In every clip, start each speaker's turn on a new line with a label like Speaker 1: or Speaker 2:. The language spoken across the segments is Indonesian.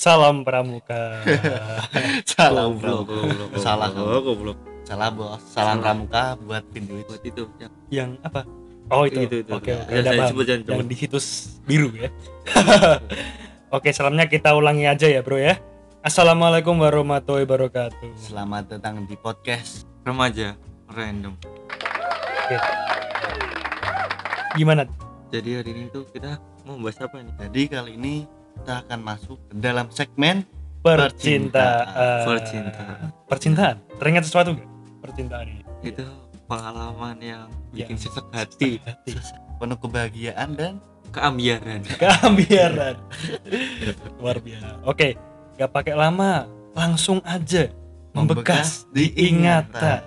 Speaker 1: Salam pramuka.
Speaker 2: Goblok,
Speaker 3: bro Salah,
Speaker 2: goblok,
Speaker 3: salah bos salam pramuka buat pindu itu
Speaker 2: Buat itu. Ya.
Speaker 1: yang apa? Oh itu.
Speaker 2: Itu, itu,
Speaker 1: Oke, oke,
Speaker 2: Ya, sebut,
Speaker 1: Yang
Speaker 2: sebut.
Speaker 1: di situs biru ya. Oke, salamnya kita ulangi aja ya, Bro ya. Assalamualaikum warahmatullahi wabarakatuh.
Speaker 3: selamat datang di podcast
Speaker 2: Remaja random.
Speaker 1: Gimana?
Speaker 2: Jadi hari ini tuh kita mau bahas apa nih?
Speaker 3: jadi kali ini kita akan masuk ke dalam segmen
Speaker 1: Percintaan.
Speaker 2: Percintaan.
Speaker 1: Percintaan. Teringat sesuatu nggak? Percintaan ini.
Speaker 2: Itu pengalaman yang bikin
Speaker 1: Ya.
Speaker 2: sesek hati,
Speaker 1: Hati.
Speaker 3: penuh kebahagiaan dan
Speaker 2: keambiaran.
Speaker 1: Keambiaran. Luar biasa. Oke, nggak pakai lama, langsung aja membekas di ingatan.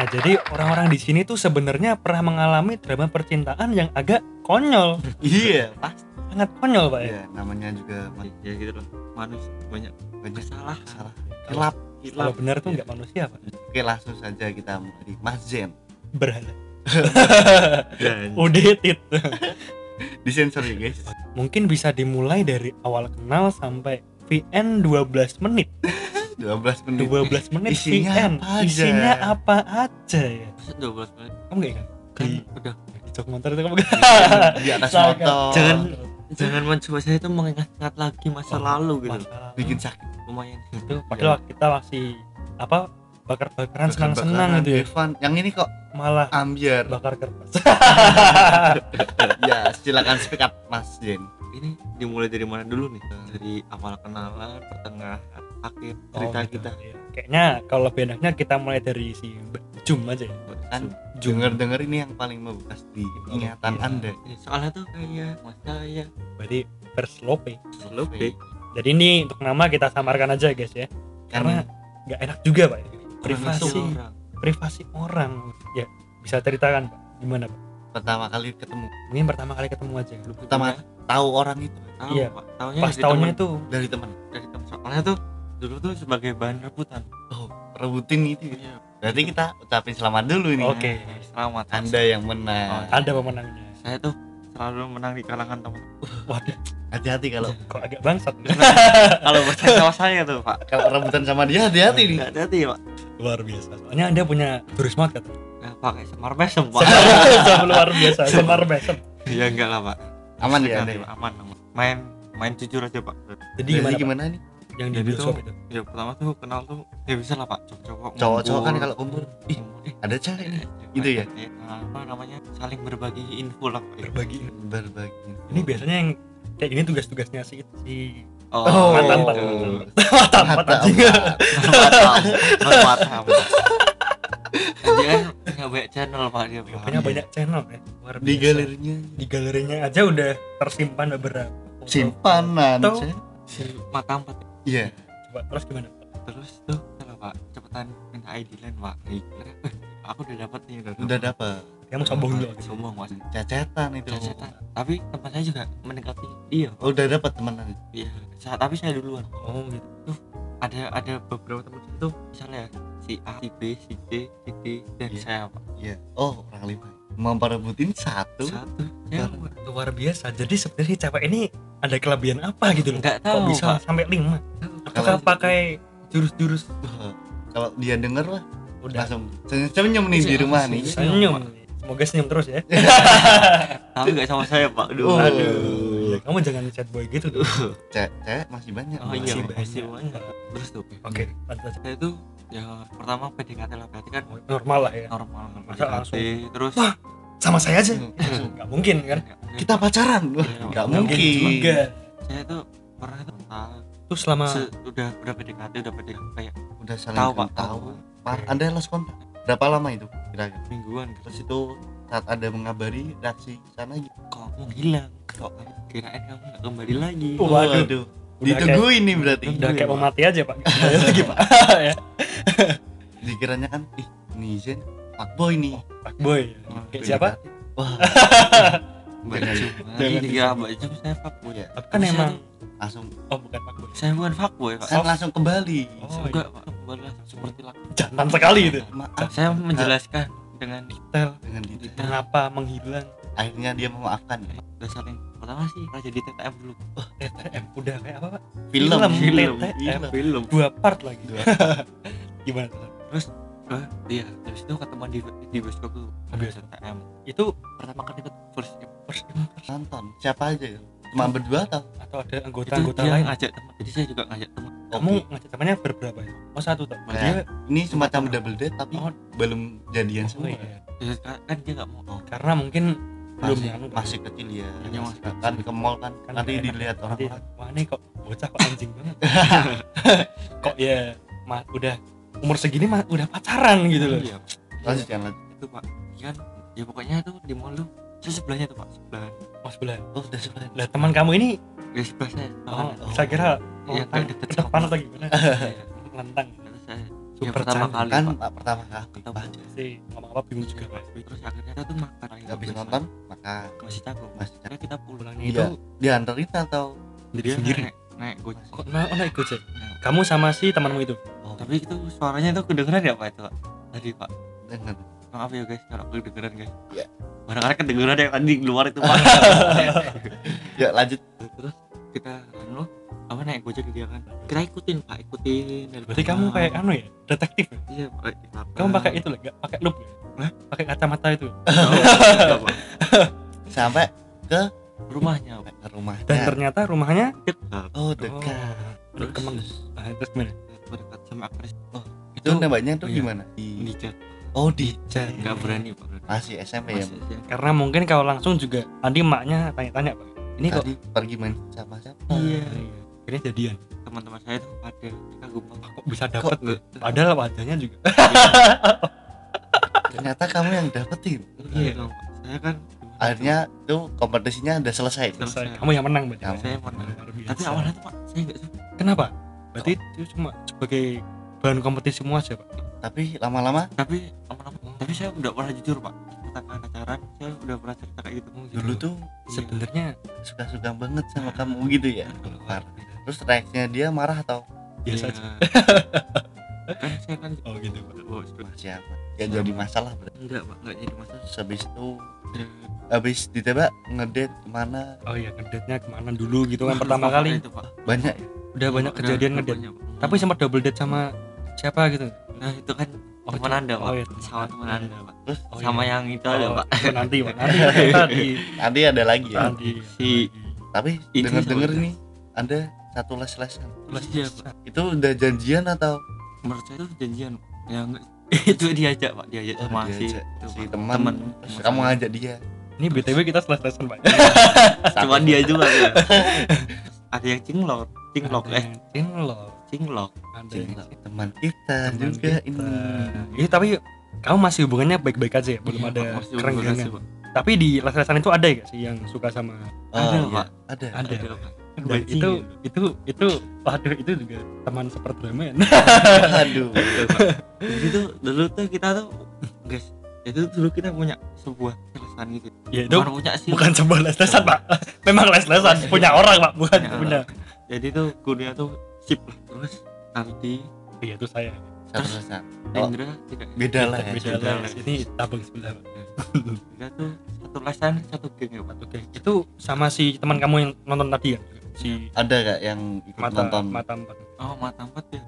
Speaker 1: Nah, jadi orang-orang di sini tuh sebenarnya pernah mengalami drama percintaan yang agak konyol,
Speaker 3: iya pasti
Speaker 1: sangat konyol, Pak ya.
Speaker 3: ya namanya juga
Speaker 2: ya gitu loh. Manusia banyak
Speaker 3: banyak
Speaker 2: salah.
Speaker 3: salah kelap
Speaker 1: Kalau benar tuh nggak manusia, Pak.
Speaker 3: oke langsung saja kita mulai Mas Zen
Speaker 1: Berhala.
Speaker 2: Dan
Speaker 1: Udetit.
Speaker 3: disensor ya guys
Speaker 1: Mungkin bisa dimulai dari awal kenal sampai VN 12 menit.
Speaker 3: 12 menit
Speaker 1: 12 menit
Speaker 3: Isinya
Speaker 1: VN.
Speaker 3: apa aja?
Speaker 1: Isinya apa aja ya?
Speaker 2: masa 12 menit
Speaker 1: Kamu nggak ingat?
Speaker 2: kan
Speaker 1: Di-
Speaker 2: udah
Speaker 1: Di jok motor itu kamu
Speaker 3: di atas motor
Speaker 2: Jangan- jangan mencoba saya itu mengingat-ingat lagi masa
Speaker 1: Oh,
Speaker 2: lalu gitu
Speaker 1: Masalah.
Speaker 3: bikin sakit
Speaker 2: lumayan
Speaker 1: itu padahal kita masih apa bakar-bakaran senang-senang gitu ya.
Speaker 3: Yang ini kok
Speaker 1: malah
Speaker 3: ambiar.
Speaker 1: bakar kertas.
Speaker 3: Ya silakan speak up Mas Zen
Speaker 2: ini dimulai dari mana dulu nih? Dari awal kenalan pertengahan akhir cerita
Speaker 1: Oh, gitu.
Speaker 2: kita.
Speaker 1: Iya. kayaknya kalau lebih enaknya kita mulai dari si Mbak Jum aja. Ya
Speaker 3: kan
Speaker 1: Jum.
Speaker 3: denger denger ini yang paling membekas di ingatan
Speaker 1: iya.
Speaker 3: anda.
Speaker 2: Ya, soalnya tuh kayak mas saya
Speaker 1: berarti ya.
Speaker 2: lebih
Speaker 1: jadi ini untuk nama kita samarkan aja guys ya. Karena nggak enak juga pak. Ya. privasi.
Speaker 2: Orang
Speaker 1: privasi orang. Ya bisa ceritakan pak. Gimana pak?
Speaker 3: Pertama kali ketemu.
Speaker 1: Ini pertama kali ketemu aja.
Speaker 3: Pertama tahu orang itu.
Speaker 2: Tahu
Speaker 1: Iya.
Speaker 2: pak. Tahunya
Speaker 1: pas tahunnya itu.
Speaker 3: Dari teman
Speaker 2: dari temen. Soalnya tuh dulu tuh sebagai bahan rebutan.
Speaker 3: Oh rebutin itu ya.
Speaker 2: Iya
Speaker 3: berarti kita ucapin selamat dulu nih
Speaker 1: oke
Speaker 2: selamat.
Speaker 3: Anda yang menang.
Speaker 2: Oh,
Speaker 1: ada pemenangnya.
Speaker 2: Saya tuh selalu menang di kalangan teman.
Speaker 1: Waduh.
Speaker 3: Hati-hati kalau
Speaker 1: kok agak bangsat?
Speaker 2: Kalau percaya sama saya tuh pak.
Speaker 3: Kalau rebutan sama dia hati-hati nih.
Speaker 2: Hati-hati pak.
Speaker 1: Luar biasa. Soalnya anda punya jurus mat kata.
Speaker 2: Nggak pakai semar mesem pak.
Speaker 1: Luar biasa. Semar besem.
Speaker 2: Ya enggak lah pak.
Speaker 3: Aman ya
Speaker 2: Sekali,
Speaker 3: anda
Speaker 2: Pak. aman aman main main jujur aja pak.
Speaker 1: Jadi
Speaker 3: jadi
Speaker 1: gimana, Pak?
Speaker 3: gimana nih
Speaker 1: yang di
Speaker 2: tuh-
Speaker 1: itu?
Speaker 2: ya pertama tuh kenal tuh ya bisa lah pak. Cowok-cowok
Speaker 3: cowok-cowok kan kalau kumpul. Ih
Speaker 2: eh
Speaker 3: ada cewek nih.
Speaker 2: Eh,
Speaker 3: Gitu ya?
Speaker 2: eh, apa namanya? Saling berbagi info lah Pak.
Speaker 1: berbagi.
Speaker 3: Berbagi
Speaker 1: ini biasanya yang kayak gini tugas-tugasnya si si
Speaker 2: oh,
Speaker 1: mantan, Pak. mata
Speaker 3: Mata
Speaker 1: mata anjing.
Speaker 2: Mantap, mantap. Dia punya banyak channel pak. Dia Pak.
Speaker 1: punya banyak channel. ya. Luar
Speaker 3: di
Speaker 1: biasa.
Speaker 3: galerinya
Speaker 1: di galerinya aja udah tersimpan beberapa.
Speaker 3: Simpanan
Speaker 2: si mata empat
Speaker 3: iya.
Speaker 1: Coba terus gimana?
Speaker 2: Terus tuh kalau pak? Cepetan minta ID lain pak. Eh, aku udah dapat nih udah
Speaker 3: udah dapat
Speaker 1: kamu sombong dulu.
Speaker 2: Sombong mas.
Speaker 3: Cacetan itu.
Speaker 2: Cacetan. tapi teman saya juga mendekati dia.
Speaker 3: Oh, udah dapat temenan?
Speaker 2: Iya. Sa- tapi saya duluan.
Speaker 1: Oh gitu.
Speaker 2: Ada ada beberapa teman tuh misalnya si A si B si C si D dan
Speaker 3: Iya.
Speaker 2: saya pak.
Speaker 3: Iya. Oh orang lima memperebutin satu.
Speaker 2: Satu.
Speaker 3: Baru.
Speaker 1: luar biasa. Jadi sebenarnya cewek ini ada kelebihan apa gitu loh?
Speaker 2: Nggak
Speaker 1: kok
Speaker 2: tahu
Speaker 1: bisa
Speaker 2: pak.
Speaker 1: sampai lima? Apakah
Speaker 3: Kalau-
Speaker 1: pakai jurus-jurus?
Speaker 3: Kalau dia denger lah
Speaker 1: udah.
Speaker 3: langsung senyum nih di rumah nih.
Speaker 1: senyum semoga senyum terus ya.
Speaker 2: Tapi nggak sama saya pak? Aduh.
Speaker 3: Oh.
Speaker 1: aduh. Ya, kamu jangan chat boy gitu tuh
Speaker 3: cewek cewek masih banyak.
Speaker 2: Oh iya
Speaker 1: Masih
Speaker 2: masih
Speaker 1: banyak.
Speaker 2: banyak. Terus tuh.
Speaker 1: Oke aja.
Speaker 2: saya tuh ya pertama PDKT lah berarti kan
Speaker 1: normal lah ya.
Speaker 2: Normal
Speaker 1: Masa
Speaker 2: PDKT
Speaker 1: langsung?
Speaker 2: terus
Speaker 1: Wah, sama saya aja.
Speaker 3: Langsung,
Speaker 1: nggak mungkin kan?
Speaker 2: Nggak mungkin.
Speaker 3: kita pacaran.
Speaker 2: Iya,
Speaker 3: nggak
Speaker 2: nggak
Speaker 3: mungkin
Speaker 1: juga.
Speaker 2: Saya tuh pernah tuh ah,
Speaker 1: terus selama
Speaker 2: se- udah udah PDKT udah PDKT kayak
Speaker 3: udah saling
Speaker 2: tahu pak tahu.
Speaker 3: Pak, anda lost kontak berapa lama itu kira-kira?
Speaker 2: Mingguan. Gitu.
Speaker 3: terus itu saat ada mengabari reaksi sana gitu
Speaker 2: kok mau hilang? Kok kirain kamu nggak kembali lagi?
Speaker 1: Oh, waduh.
Speaker 3: Waduh.
Speaker 1: Udah
Speaker 3: ditungguin nih berarti.
Speaker 1: udah kayak mau mati aja pak. Lagi pak. Ya
Speaker 3: dikiranya kan ih nih Zen fuckboy nih.
Speaker 1: Pak boy kayak siapa?
Speaker 3: wah.
Speaker 2: Jum
Speaker 1: jangan
Speaker 2: Ini dikira
Speaker 1: disebut.
Speaker 2: Mbak Jum saya fuckboy
Speaker 3: ya?
Speaker 1: Kan
Speaker 2: Tapi saya
Speaker 1: emang
Speaker 3: langsung.
Speaker 1: Oh bukan pak boy
Speaker 2: saya bukan fuckboy pak.
Speaker 3: Kan langsung kembali.
Speaker 1: Oh,
Speaker 2: enggak pak. Kembali seperti laki
Speaker 1: jantan sekali itu.
Speaker 3: Maaf.
Speaker 2: Saya menjelaskan dengan
Speaker 1: detail.
Speaker 3: Dengan detail.
Speaker 1: Mengapa menghilang?
Speaker 3: Akhirnya dia memaafkan ya?
Speaker 2: udah saling pertama sih pernah jadi TTM dulu.
Speaker 1: TTM udah kayak apa pak?
Speaker 3: Film.
Speaker 1: Film.
Speaker 3: TTM.
Speaker 1: TTM.
Speaker 2: film.
Speaker 1: Dua part lagi.
Speaker 3: Dua.
Speaker 1: gimana? Tuh?
Speaker 2: Wah, iya terus itu ketemu di di bioskop tuh
Speaker 1: Bioskop.
Speaker 2: TTM
Speaker 1: itu
Speaker 2: pertama kali ikut first
Speaker 1: first
Speaker 3: nonton siapa aja ya? cuma berdua atau?
Speaker 1: atau ada
Speaker 2: itu
Speaker 1: anggota-anggota
Speaker 2: dia.
Speaker 1: Lain
Speaker 2: ngajak teman jadi saya juga ngajak teman
Speaker 1: kamu ngajak temannya berberapa ya? Oh satu tuh
Speaker 3: Ya,
Speaker 1: dia
Speaker 3: ini semacam double date tapi
Speaker 1: Oh.
Speaker 3: belum jadian
Speaker 1: oh,
Speaker 3: semua.
Speaker 1: iya.
Speaker 2: Ya, kan kan dia nggak mau.
Speaker 1: Karena mungkin belum
Speaker 3: masih,
Speaker 1: anu,
Speaker 3: masih kecil ya.
Speaker 2: Hanya masih
Speaker 3: kan ke mall kan,
Speaker 1: Kan
Speaker 3: nanti
Speaker 1: enak.
Speaker 3: dilihat
Speaker 1: nanti
Speaker 3: orang-orang.
Speaker 1: Wah ini kok bocah kok anjing banget. Kok ya ma, udah umur segini mah udah pacaran gitu loh.
Speaker 2: Iya
Speaker 3: lanjut jangan lanjut.
Speaker 2: Itu pak. Kan ya pokoknya tuh di mall tuh saya sebelahnya tuh pak sebelah.
Speaker 1: Mas sebelah.
Speaker 3: Oh udah sebelah.
Speaker 1: Lah teman kamu ini?
Speaker 2: Ya sebelah saya.
Speaker 1: Oh,
Speaker 2: oh,
Speaker 1: saya kira
Speaker 2: Iya,
Speaker 1: tang-
Speaker 2: deket
Speaker 1: depan atau gimana?
Speaker 2: Iya.
Speaker 1: lantang.
Speaker 2: terus saya.
Speaker 1: Super
Speaker 2: ya pertama kali
Speaker 3: kan
Speaker 2: pak.
Speaker 3: Pertama kali.
Speaker 2: Ketemu.
Speaker 3: aja.
Speaker 1: Sih ngomong apa bingung juga pak.
Speaker 2: Terus akhirnya kita tuh makan.
Speaker 3: Habis nonton maka
Speaker 2: masih cakep
Speaker 3: Masih
Speaker 2: akhirnya kita pulang
Speaker 1: pulangnya
Speaker 3: Iya.
Speaker 1: itu
Speaker 3: dianterin atau
Speaker 1: sendiri
Speaker 2: dia
Speaker 1: sendiri?
Speaker 2: naik naik gojek.
Speaker 1: Kok nah, oh naik gojek? Kamu sama si temanmu itu
Speaker 3: oh,
Speaker 2: tapi itu suaranya tuh kedengeran ya pak itu pak? Tadi pak?
Speaker 3: Dengan
Speaker 2: maaf ya guys kalau kedengeran guys.
Speaker 3: Iya.
Speaker 2: barangkali kedengeran ya tadi di luar itu pak.
Speaker 3: Ya lanjut.
Speaker 2: Terus kita anu apa naik gojek dia kan? Kita ikutin pak ikutin dari
Speaker 1: berarti kamu kayak anu ya detektif ya?
Speaker 2: iya pak
Speaker 1: kamu pakai itu lah nggak pakai loop ya?
Speaker 2: Hah?
Speaker 1: pakai kacamata itu
Speaker 2: Oh, enggak, Pak.
Speaker 3: sampai
Speaker 2: rumahnya pak.
Speaker 3: ke rumahnya.
Speaker 1: Dan ternyata rumahnya
Speaker 2: dekat.
Speaker 3: Oh dekat.
Speaker 1: Oh,
Speaker 2: Terus?
Speaker 1: kemang nah, terus gimana
Speaker 2: dekat sama aktris.
Speaker 3: Itu nembaknya tuh
Speaker 2: Iya.
Speaker 3: gimana?
Speaker 2: di
Speaker 3: di
Speaker 2: chat
Speaker 3: oh di chat
Speaker 2: nggak berani pak.
Speaker 3: Masih SMP ya?
Speaker 2: Masih aja.
Speaker 1: karena mungkin kalau langsung juga tadi maknya tanya-tanya pak. Ini kok
Speaker 3: tadi pergi main sama siapa
Speaker 2: Iya.
Speaker 1: akhirnya jadian.
Speaker 2: Teman-teman saya tuh pada kagum
Speaker 1: kok bisa dapet
Speaker 2: Nggak,
Speaker 1: padahal wajahnya juga.
Speaker 3: Ternyata kamu yang dapetin.
Speaker 2: Iya dong Pak. saya kan
Speaker 3: akhirnya tuh kompetisinya udah selesai.
Speaker 1: Selesai. Kamu yang menang berarti
Speaker 3: Kamu.
Speaker 2: saya menang. Tapi awalnya tuh pak saya nggak suka.
Speaker 1: Kenapa berarti itu cuma sebagai bahan kompetisi semua aja pak?
Speaker 3: Tapi lama-lama?
Speaker 2: Tapi lama-lama. Tapi saya udah pernah jujur pak. Katakan pacaran saya udah pernah cerita kayak gitu.
Speaker 3: Dulu tuh
Speaker 1: sebenarnya
Speaker 3: suka-suka banget sama kamu gitu ya? Keluar. terus reaksinya dia marah atau?
Speaker 1: Biasa
Speaker 2: Iya.
Speaker 1: aja.
Speaker 2: Kan saya kan
Speaker 1: oh gitu pak.
Speaker 2: Oh, sudah.
Speaker 3: siapa ya jadi masalah berarti
Speaker 2: enggak pak. Enggak jadi masalah.
Speaker 3: Habis itu habis ditembak ngedate ke mana?
Speaker 1: Oh iya ngedate-nya ke mana dulu gitu kan pertama kali.
Speaker 2: itu pak.
Speaker 3: Banyak ya
Speaker 1: udah banyak
Speaker 2: Udah-
Speaker 1: kejadian
Speaker 2: udah
Speaker 1: ngedate.
Speaker 2: banyak, Pak.
Speaker 1: tapi sempat double date sama siapa gitu?
Speaker 2: Nah itu kan
Speaker 1: Oh,
Speaker 2: teman anda pak.
Speaker 1: oh iya,
Speaker 2: sama teman anda pak.
Speaker 3: Terus?
Speaker 1: Oh,
Speaker 2: sama
Speaker 1: iya.
Speaker 2: yang itu ada
Speaker 1: Oh,
Speaker 2: pak.
Speaker 1: itu nanti pak. Nanti tadi
Speaker 3: nanti. Ada lagi ya.
Speaker 1: Tadi
Speaker 2: Si-
Speaker 3: tapi
Speaker 2: Itu
Speaker 3: denger-denger
Speaker 2: sama-
Speaker 3: nih ada satu les-lesan.
Speaker 2: Iya, Pak.
Speaker 3: itu udah janjian atau?
Speaker 2: Menurut saya itu janjian ya enggak. Itu diajak pak. Diajak
Speaker 3: Oh,
Speaker 2: sama si
Speaker 3: diajak. si
Speaker 2: Pak.
Speaker 3: teman.
Speaker 2: Teman.
Speaker 3: Terus
Speaker 2: teman
Speaker 3: kamu ngajak dia.
Speaker 1: Ini btw kita selesai pak.
Speaker 2: Cuma dia juga ya. ada yang cinglok cinglok eh
Speaker 1: cinlok
Speaker 2: cinglok
Speaker 1: ada
Speaker 3: teman kita
Speaker 1: teman
Speaker 3: juga
Speaker 1: kita.
Speaker 3: ini
Speaker 1: Iya tapi kamu masih hubungannya baik-baik aja ya, belum
Speaker 2: Iya,
Speaker 1: ada kerenggangan.
Speaker 2: hubungan sih, Pak.
Speaker 1: Tapi di les-lesan itu ada ya sih yang suka sama
Speaker 3: oh,
Speaker 2: Ada,
Speaker 3: iya.
Speaker 2: Pak.
Speaker 3: ada
Speaker 1: ada.
Speaker 2: Ada.
Speaker 1: Dan itu itu itu waduh itu juga teman seperdramen.
Speaker 3: aduh
Speaker 2: Betul, Pak. Jadi tuh dulu tuh kita tuh guys itu dulu kita punya sebuah lesan gitu
Speaker 1: ya itu
Speaker 2: Bukan punya sih
Speaker 1: bukan sebuah les-lesan pak. Memang les-lesan punya orang pak, bukan
Speaker 2: Punya
Speaker 1: punya.
Speaker 2: Jadi tuh kuliah tuh sip lah terus nanti
Speaker 1: Iya itu saya.
Speaker 3: satu lesan Oh.
Speaker 2: Indra tidak
Speaker 3: beda lah ya
Speaker 1: Beda
Speaker 2: beda
Speaker 1: les. Ini tabung sebelah
Speaker 2: kita tuh satu lesan satu geng ya pak
Speaker 1: Oke itu sama si teman kamu yang nonton tadi kan? Si
Speaker 3: ada gak yang ikut
Speaker 1: mata
Speaker 3: nonton
Speaker 1: mata empat.
Speaker 2: oh mata empat ya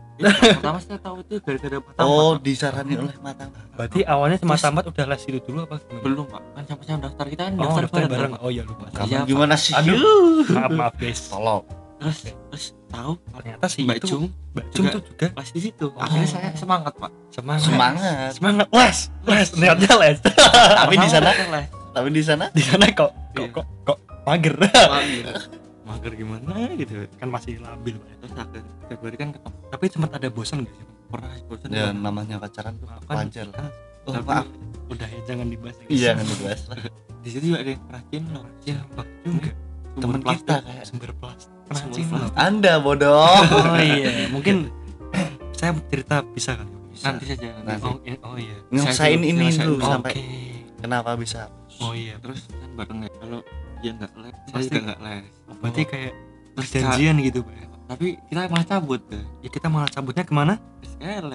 Speaker 2: pertama saya tahu itu gara-gara mata
Speaker 3: oh
Speaker 2: empat
Speaker 3: disaranin oleh mata
Speaker 1: Berarti awalnya si mata empat udah les itu dulu apa gimana?
Speaker 2: belum pak kan sampai saya daftar kita kan
Speaker 1: Oh,
Speaker 2: daftar,
Speaker 1: daftar
Speaker 2: bareng,
Speaker 1: bareng. Oh iya lupa.
Speaker 3: kamu
Speaker 2: Iya, Pak.
Speaker 3: gimana sih
Speaker 1: Aduh. Maaf maaf guys.
Speaker 3: tolong
Speaker 2: terus terus tahu
Speaker 1: Ternyata sih
Speaker 2: Mbak
Speaker 1: itu
Speaker 2: Jung
Speaker 1: Mbak Jung
Speaker 2: juga-
Speaker 1: tuh juga
Speaker 2: pas di situ
Speaker 1: Oh.
Speaker 2: akhirnya saya semangat pak
Speaker 1: semangat.
Speaker 3: semangat
Speaker 1: Semangat les, les, niatnya les.
Speaker 3: tapi di sana
Speaker 2: les
Speaker 3: tapi di sana
Speaker 1: Di sana kok kok
Speaker 2: Iya.
Speaker 1: kok kok mager.
Speaker 2: mager mager gimana gitu
Speaker 1: kan masih labil Pak.
Speaker 2: terus akhir Februari kan ketemu
Speaker 1: Tapi sempat ada bosan gak sih?
Speaker 2: pernah bosan
Speaker 3: ya
Speaker 2: Pak.
Speaker 3: namanya pacaran tuh
Speaker 1: Kan-
Speaker 3: wajar lah oh,
Speaker 2: Tapi
Speaker 3: maaf
Speaker 1: Udah ya jangan dibahas. ya,
Speaker 3: iya kan dibahas lah
Speaker 2: di situ juga ada yang pernah cinlok
Speaker 1: Siapa? Juga.
Speaker 3: Teman
Speaker 2: Sumber
Speaker 3: kita
Speaker 2: plastik.
Speaker 3: kayak
Speaker 1: Sumber plastik.
Speaker 2: Sumber plastik.
Speaker 3: anda bodoh
Speaker 1: Oh iya, mungkin saya cerita bisa kali.
Speaker 3: Bisa.
Speaker 2: nanti saja nanti.
Speaker 1: Oh, i- oh iya.
Speaker 3: ini dulu
Speaker 2: dulu.
Speaker 3: sampai
Speaker 1: Oke.
Speaker 3: kenapa bisa
Speaker 1: Oh iya.
Speaker 2: terus kan bareng ya kalau dia nggak les saya
Speaker 1: Pasti.
Speaker 2: juga nggak les
Speaker 1: Oh, berarti kayak perjanjian gitu, Pak.
Speaker 2: tapi kita malah cabut deh
Speaker 1: Ya kita malah cabutnya ke
Speaker 2: mana?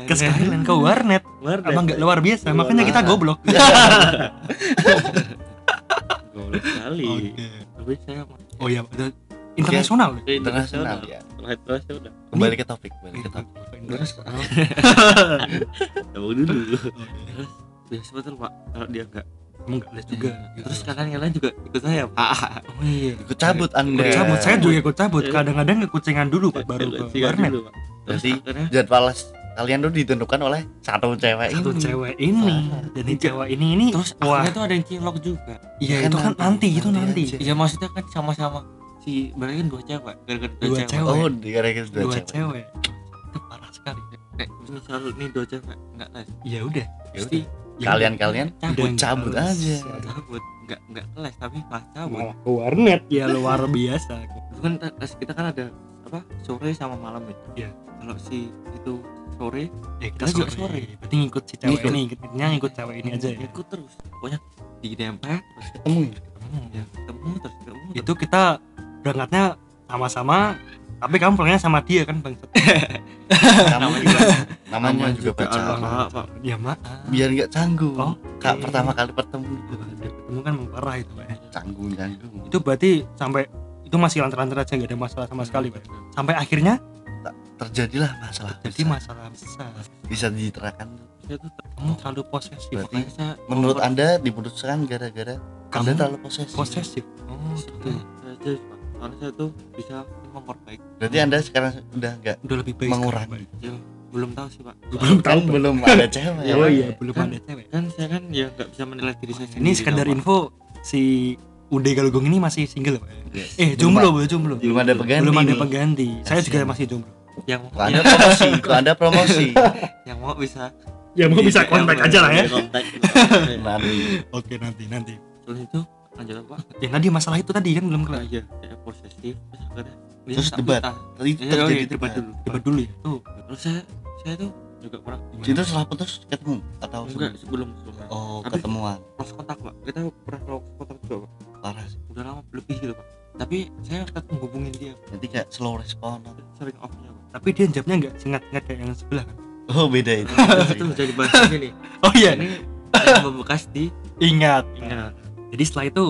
Speaker 1: Ke Skyline, ke warnet.
Speaker 2: Warnet.
Speaker 1: Abang nggak luar biasa,
Speaker 3: Luar
Speaker 1: makanya kita goblok.
Speaker 2: goblok sekali
Speaker 1: Oke.
Speaker 2: tapi saya
Speaker 1: Oh iya, internasional. ya?
Speaker 3: internasional ya
Speaker 2: udah
Speaker 3: kembali ke topik kembali ke topik
Speaker 2: terus Tunggu dulu terus biasa betul pak kalau dia enggak
Speaker 1: Kamu nggak les juga.
Speaker 2: terus kalian kalian juga ikut saya pak
Speaker 1: Oh iya.
Speaker 3: ikut cabut anda
Speaker 1: Ikut cabut, saya juga ikut cabut.
Speaker 2: Iya.
Speaker 1: Kadang-kadang kucingan dulu Pak, baru ke
Speaker 2: Sikat
Speaker 1: warnet.
Speaker 2: dulu, Pak. Terus
Speaker 3: Berarti jadwal kalian tuh ditentukan oleh satu cewek
Speaker 1: Satu
Speaker 3: ini.
Speaker 1: cewek ini.
Speaker 3: Ah.
Speaker 1: dan ini cewek ini ini
Speaker 2: terus
Speaker 1: wah.
Speaker 2: akhirnya tuh ada yang cilok juga.
Speaker 1: Iya
Speaker 3: Kan
Speaker 1: itu kan
Speaker 3: nanti,
Speaker 1: nanti itu
Speaker 3: nanti
Speaker 2: iya maksudnya kan sama-sama si berarti kan dua cewek gara-gara dua,
Speaker 1: Dua
Speaker 2: cewek,
Speaker 1: cewek.
Speaker 3: oh gara-gara dua,
Speaker 1: dua
Speaker 3: cewek.
Speaker 1: cewek. Itu parah sekali.
Speaker 2: Nek, misal nih dua cewek enggak les.
Speaker 1: Ya udah
Speaker 3: Ya
Speaker 2: pasti
Speaker 1: Ya
Speaker 3: kalian-kalian
Speaker 2: cabut
Speaker 1: Udah
Speaker 3: cabut
Speaker 1: nggak
Speaker 3: aja.
Speaker 2: Cabut enggak enggak les tapi malah cabut.
Speaker 1: Malah ke warnet. Ya luar biasa.
Speaker 2: Itu kan kita kan ada apa sore sama malam ya
Speaker 1: Iya.
Speaker 2: Kalau si itu sore
Speaker 1: ya kita
Speaker 2: Kita juga
Speaker 1: sore.
Speaker 2: sore.
Speaker 1: berarti ngikut si cewek
Speaker 3: Ngikut.
Speaker 1: ini ngikutnya ngikut cewek ini aja ya
Speaker 2: ikut terus pokoknya di dempet terus
Speaker 3: ketemu ya?
Speaker 1: Hmm.
Speaker 2: ya ketemu terus ketemu terus.
Speaker 1: itu kita berangkatnya sama-sama tapi kamu pulangnya sama dia kan bang
Speaker 3: kamu juga namanya
Speaker 2: Namanya
Speaker 3: juga
Speaker 2: juga
Speaker 3: pacaran
Speaker 2: Allah. Maaf, Pak.
Speaker 1: ya maaf
Speaker 3: biar nggak canggung
Speaker 1: Oh,
Speaker 3: kak
Speaker 1: oke.
Speaker 3: pertama kali bertemu
Speaker 1: Dia ketemu kan memang parah itu pak ya.
Speaker 3: canggung canggung
Speaker 1: itu berarti sampai itu masih lancar-lancar aja nggak ada masalah sama sekali pak sampai akhirnya
Speaker 3: terjadilah masalah
Speaker 1: jadi
Speaker 3: besar.
Speaker 1: masalah besar.
Speaker 3: Bisa diterangkan
Speaker 2: saya tuh
Speaker 1: kamu terlalu posesif.
Speaker 3: Berarti-
Speaker 2: makanya
Speaker 3: menurut anda diputuskan gara-gara
Speaker 1: Kamu
Speaker 3: anda terlalu posesif?
Speaker 1: posesif. Oh gitu.
Speaker 2: Pak. karena saya tuh bisa memperbaiki.
Speaker 3: Berarti anda sekarang udah nggak
Speaker 1: udah lebih baik
Speaker 3: mengurangi?
Speaker 2: Ya belum tahu sih pak.
Speaker 1: Belum
Speaker 3: kan
Speaker 1: tahu
Speaker 3: belum ada cewek.
Speaker 2: Ya,
Speaker 1: oh
Speaker 2: Pak.
Speaker 1: iya belum
Speaker 2: Kan-
Speaker 1: ada cewek.
Speaker 2: kan saya kan ya nggak bisa menilai diri saya sendiri
Speaker 1: ini sekedar info si Ude Galugong ini masih single pak.
Speaker 3: Yes.
Speaker 1: eh jomblo belum jomblo.
Speaker 3: Belum ada pengganti.
Speaker 1: belum ada pengganti. Saya juga masih jomblo
Speaker 2: yang
Speaker 3: Kok anda promosi. Anda promosi.
Speaker 2: Yang mau bisa
Speaker 1: ya mau bisa kontak aja lah ya.
Speaker 2: kontak
Speaker 3: nanti.
Speaker 1: Oke nanti nanti.
Speaker 2: Setelah itu lanjut pak
Speaker 1: ya tadi masalah itu tadi kan belum kelar.
Speaker 2: Iya saya posesif terus akhirnya
Speaker 3: Terus debat. tadi
Speaker 2: Iya, oh
Speaker 3: terjadi
Speaker 2: iya, debat. dulu.
Speaker 1: Debat dulu ya? Tuh
Speaker 2: terus saya saya tuh juga pernah
Speaker 3: itu setelah putus ketemu atau
Speaker 2: enggak
Speaker 3: sebelum?
Speaker 2: sebelum sebelumnya
Speaker 3: oh ketemuan.
Speaker 2: lost kontak pak. Kita pernah lost kontak juga pak.
Speaker 3: Parah sih.
Speaker 2: Udah lama lebih gitu pak tapi saya tetap menghubungin dia.
Speaker 3: Nanti kayak slow respon.
Speaker 2: Sering off nya
Speaker 1: tapi dia jawabnya nggak sengat-sengat kayak yang sebelah kan?
Speaker 3: Oh beda itu.
Speaker 2: Itu jadi bahas ini
Speaker 1: oh iya.
Speaker 2: Ini membekas di
Speaker 1: ingat.
Speaker 2: Ingat.
Speaker 1: Jadi setelah itu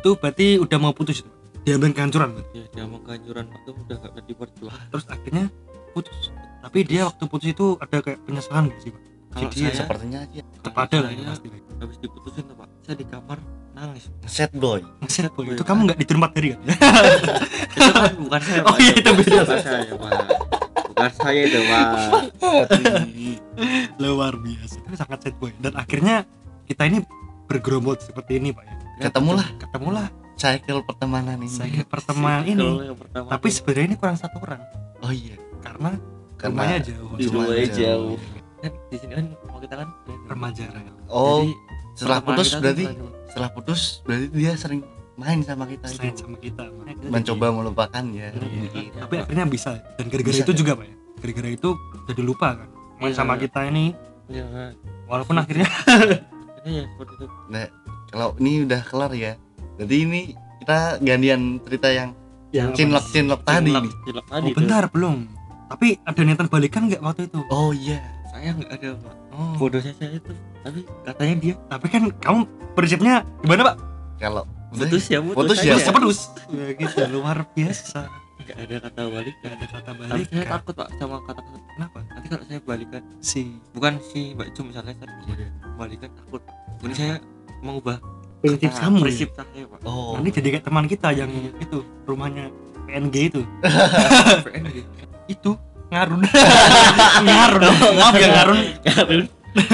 Speaker 1: itu berarti udah mau putus itu? Diambil kehancuran
Speaker 2: ya dia mau kehancuran. Pak tuh udah gak bisa diperjuangkan
Speaker 1: terus akhirnya putus. Tapi dia waktu putus itu ada kayak penyesalan gitu sih pak?
Speaker 2: Kalau
Speaker 1: Jadi
Speaker 2: saya
Speaker 3: sepertinya aja
Speaker 1: tetap ada lah ya pasti.
Speaker 2: habis diputusin tuh pak. Saya di kamar nangis.
Speaker 3: Set boy.
Speaker 1: Ngeset boy. Itu kamu nggak diterima dari kan?
Speaker 2: Itu kan bukan saya
Speaker 1: Oh
Speaker 2: Pak.
Speaker 1: iya, itu beda.
Speaker 2: bukan saya pak bukan saya itu pak
Speaker 1: luar biasa. Itu sangat sad boy. Dan akhirnya kita ini bergerombol seperti ini pak ya.
Speaker 3: Ketemulah.
Speaker 1: Ketemulah.
Speaker 3: Cycle pertemanan ini.
Speaker 1: Saya pertemuan
Speaker 2: Kalau
Speaker 1: ini
Speaker 2: pertama
Speaker 1: tapi sebenarnya ini kurang satu orang.
Speaker 3: Oh iya.
Speaker 1: Karena
Speaker 3: Karena
Speaker 1: rumahnya jauh.
Speaker 2: rumahnya
Speaker 3: jauh.
Speaker 2: jauh. kan di sini kan mau kita kan
Speaker 1: remaja
Speaker 3: oh
Speaker 2: Jadi,
Speaker 3: setelah
Speaker 2: pertemanan
Speaker 3: putus berarti setelah putus berarti dia sering main sama kita
Speaker 1: selain
Speaker 3: itu
Speaker 1: sama kita kita
Speaker 3: mencoba melupakan ya.
Speaker 1: Jadi- tapi akhirnya bisa. Dan gara-gara itu juga pak ya. Gara-gara itu jadi lupa kan. Main
Speaker 2: Iya.
Speaker 1: sama kita ini.
Speaker 2: Iya, kan.
Speaker 1: walaupun akhirnya
Speaker 2: ya seperti itu.
Speaker 3: Nah kalau ini udah kelar ya. Jadi ini kita gantian cerita yang
Speaker 1: yang
Speaker 3: cinlok cinlok tadi
Speaker 2: cilok
Speaker 1: oh,
Speaker 2: tadi tuh.
Speaker 1: bentar belum. Tapi ada niatan balikan nggak waktu itu?
Speaker 3: Oh iya.
Speaker 2: Saya nggak ada pak
Speaker 1: oh.
Speaker 2: bodohnya saya itu. Tapi katanya dia
Speaker 1: tapi kan kamu prinsipnya gimana pak?
Speaker 3: Kalau
Speaker 2: putus ya putus,
Speaker 3: Putus ya?
Speaker 1: Putus putus ya gitu. Luar biasa.
Speaker 2: Nggak ada kata balik
Speaker 1: nggak ada kata
Speaker 2: tapi
Speaker 1: balik
Speaker 2: saya takut pak sama kata-kata.
Speaker 1: Kenapa?
Speaker 2: Nanti kalau saya balikan
Speaker 1: si.
Speaker 2: bukan si mbak Cum misalnya saya balikan takut. Ini saya mengubah
Speaker 1: prinsip
Speaker 2: kata-
Speaker 1: kamu ya?
Speaker 2: prinsip saya pak.
Speaker 3: Oh.
Speaker 1: Nanti jadi kayak teman kita yang itu rumahnya PNG itu.
Speaker 2: PNG.
Speaker 1: itu ngarun. Ngarun. Maaf ya ngarun.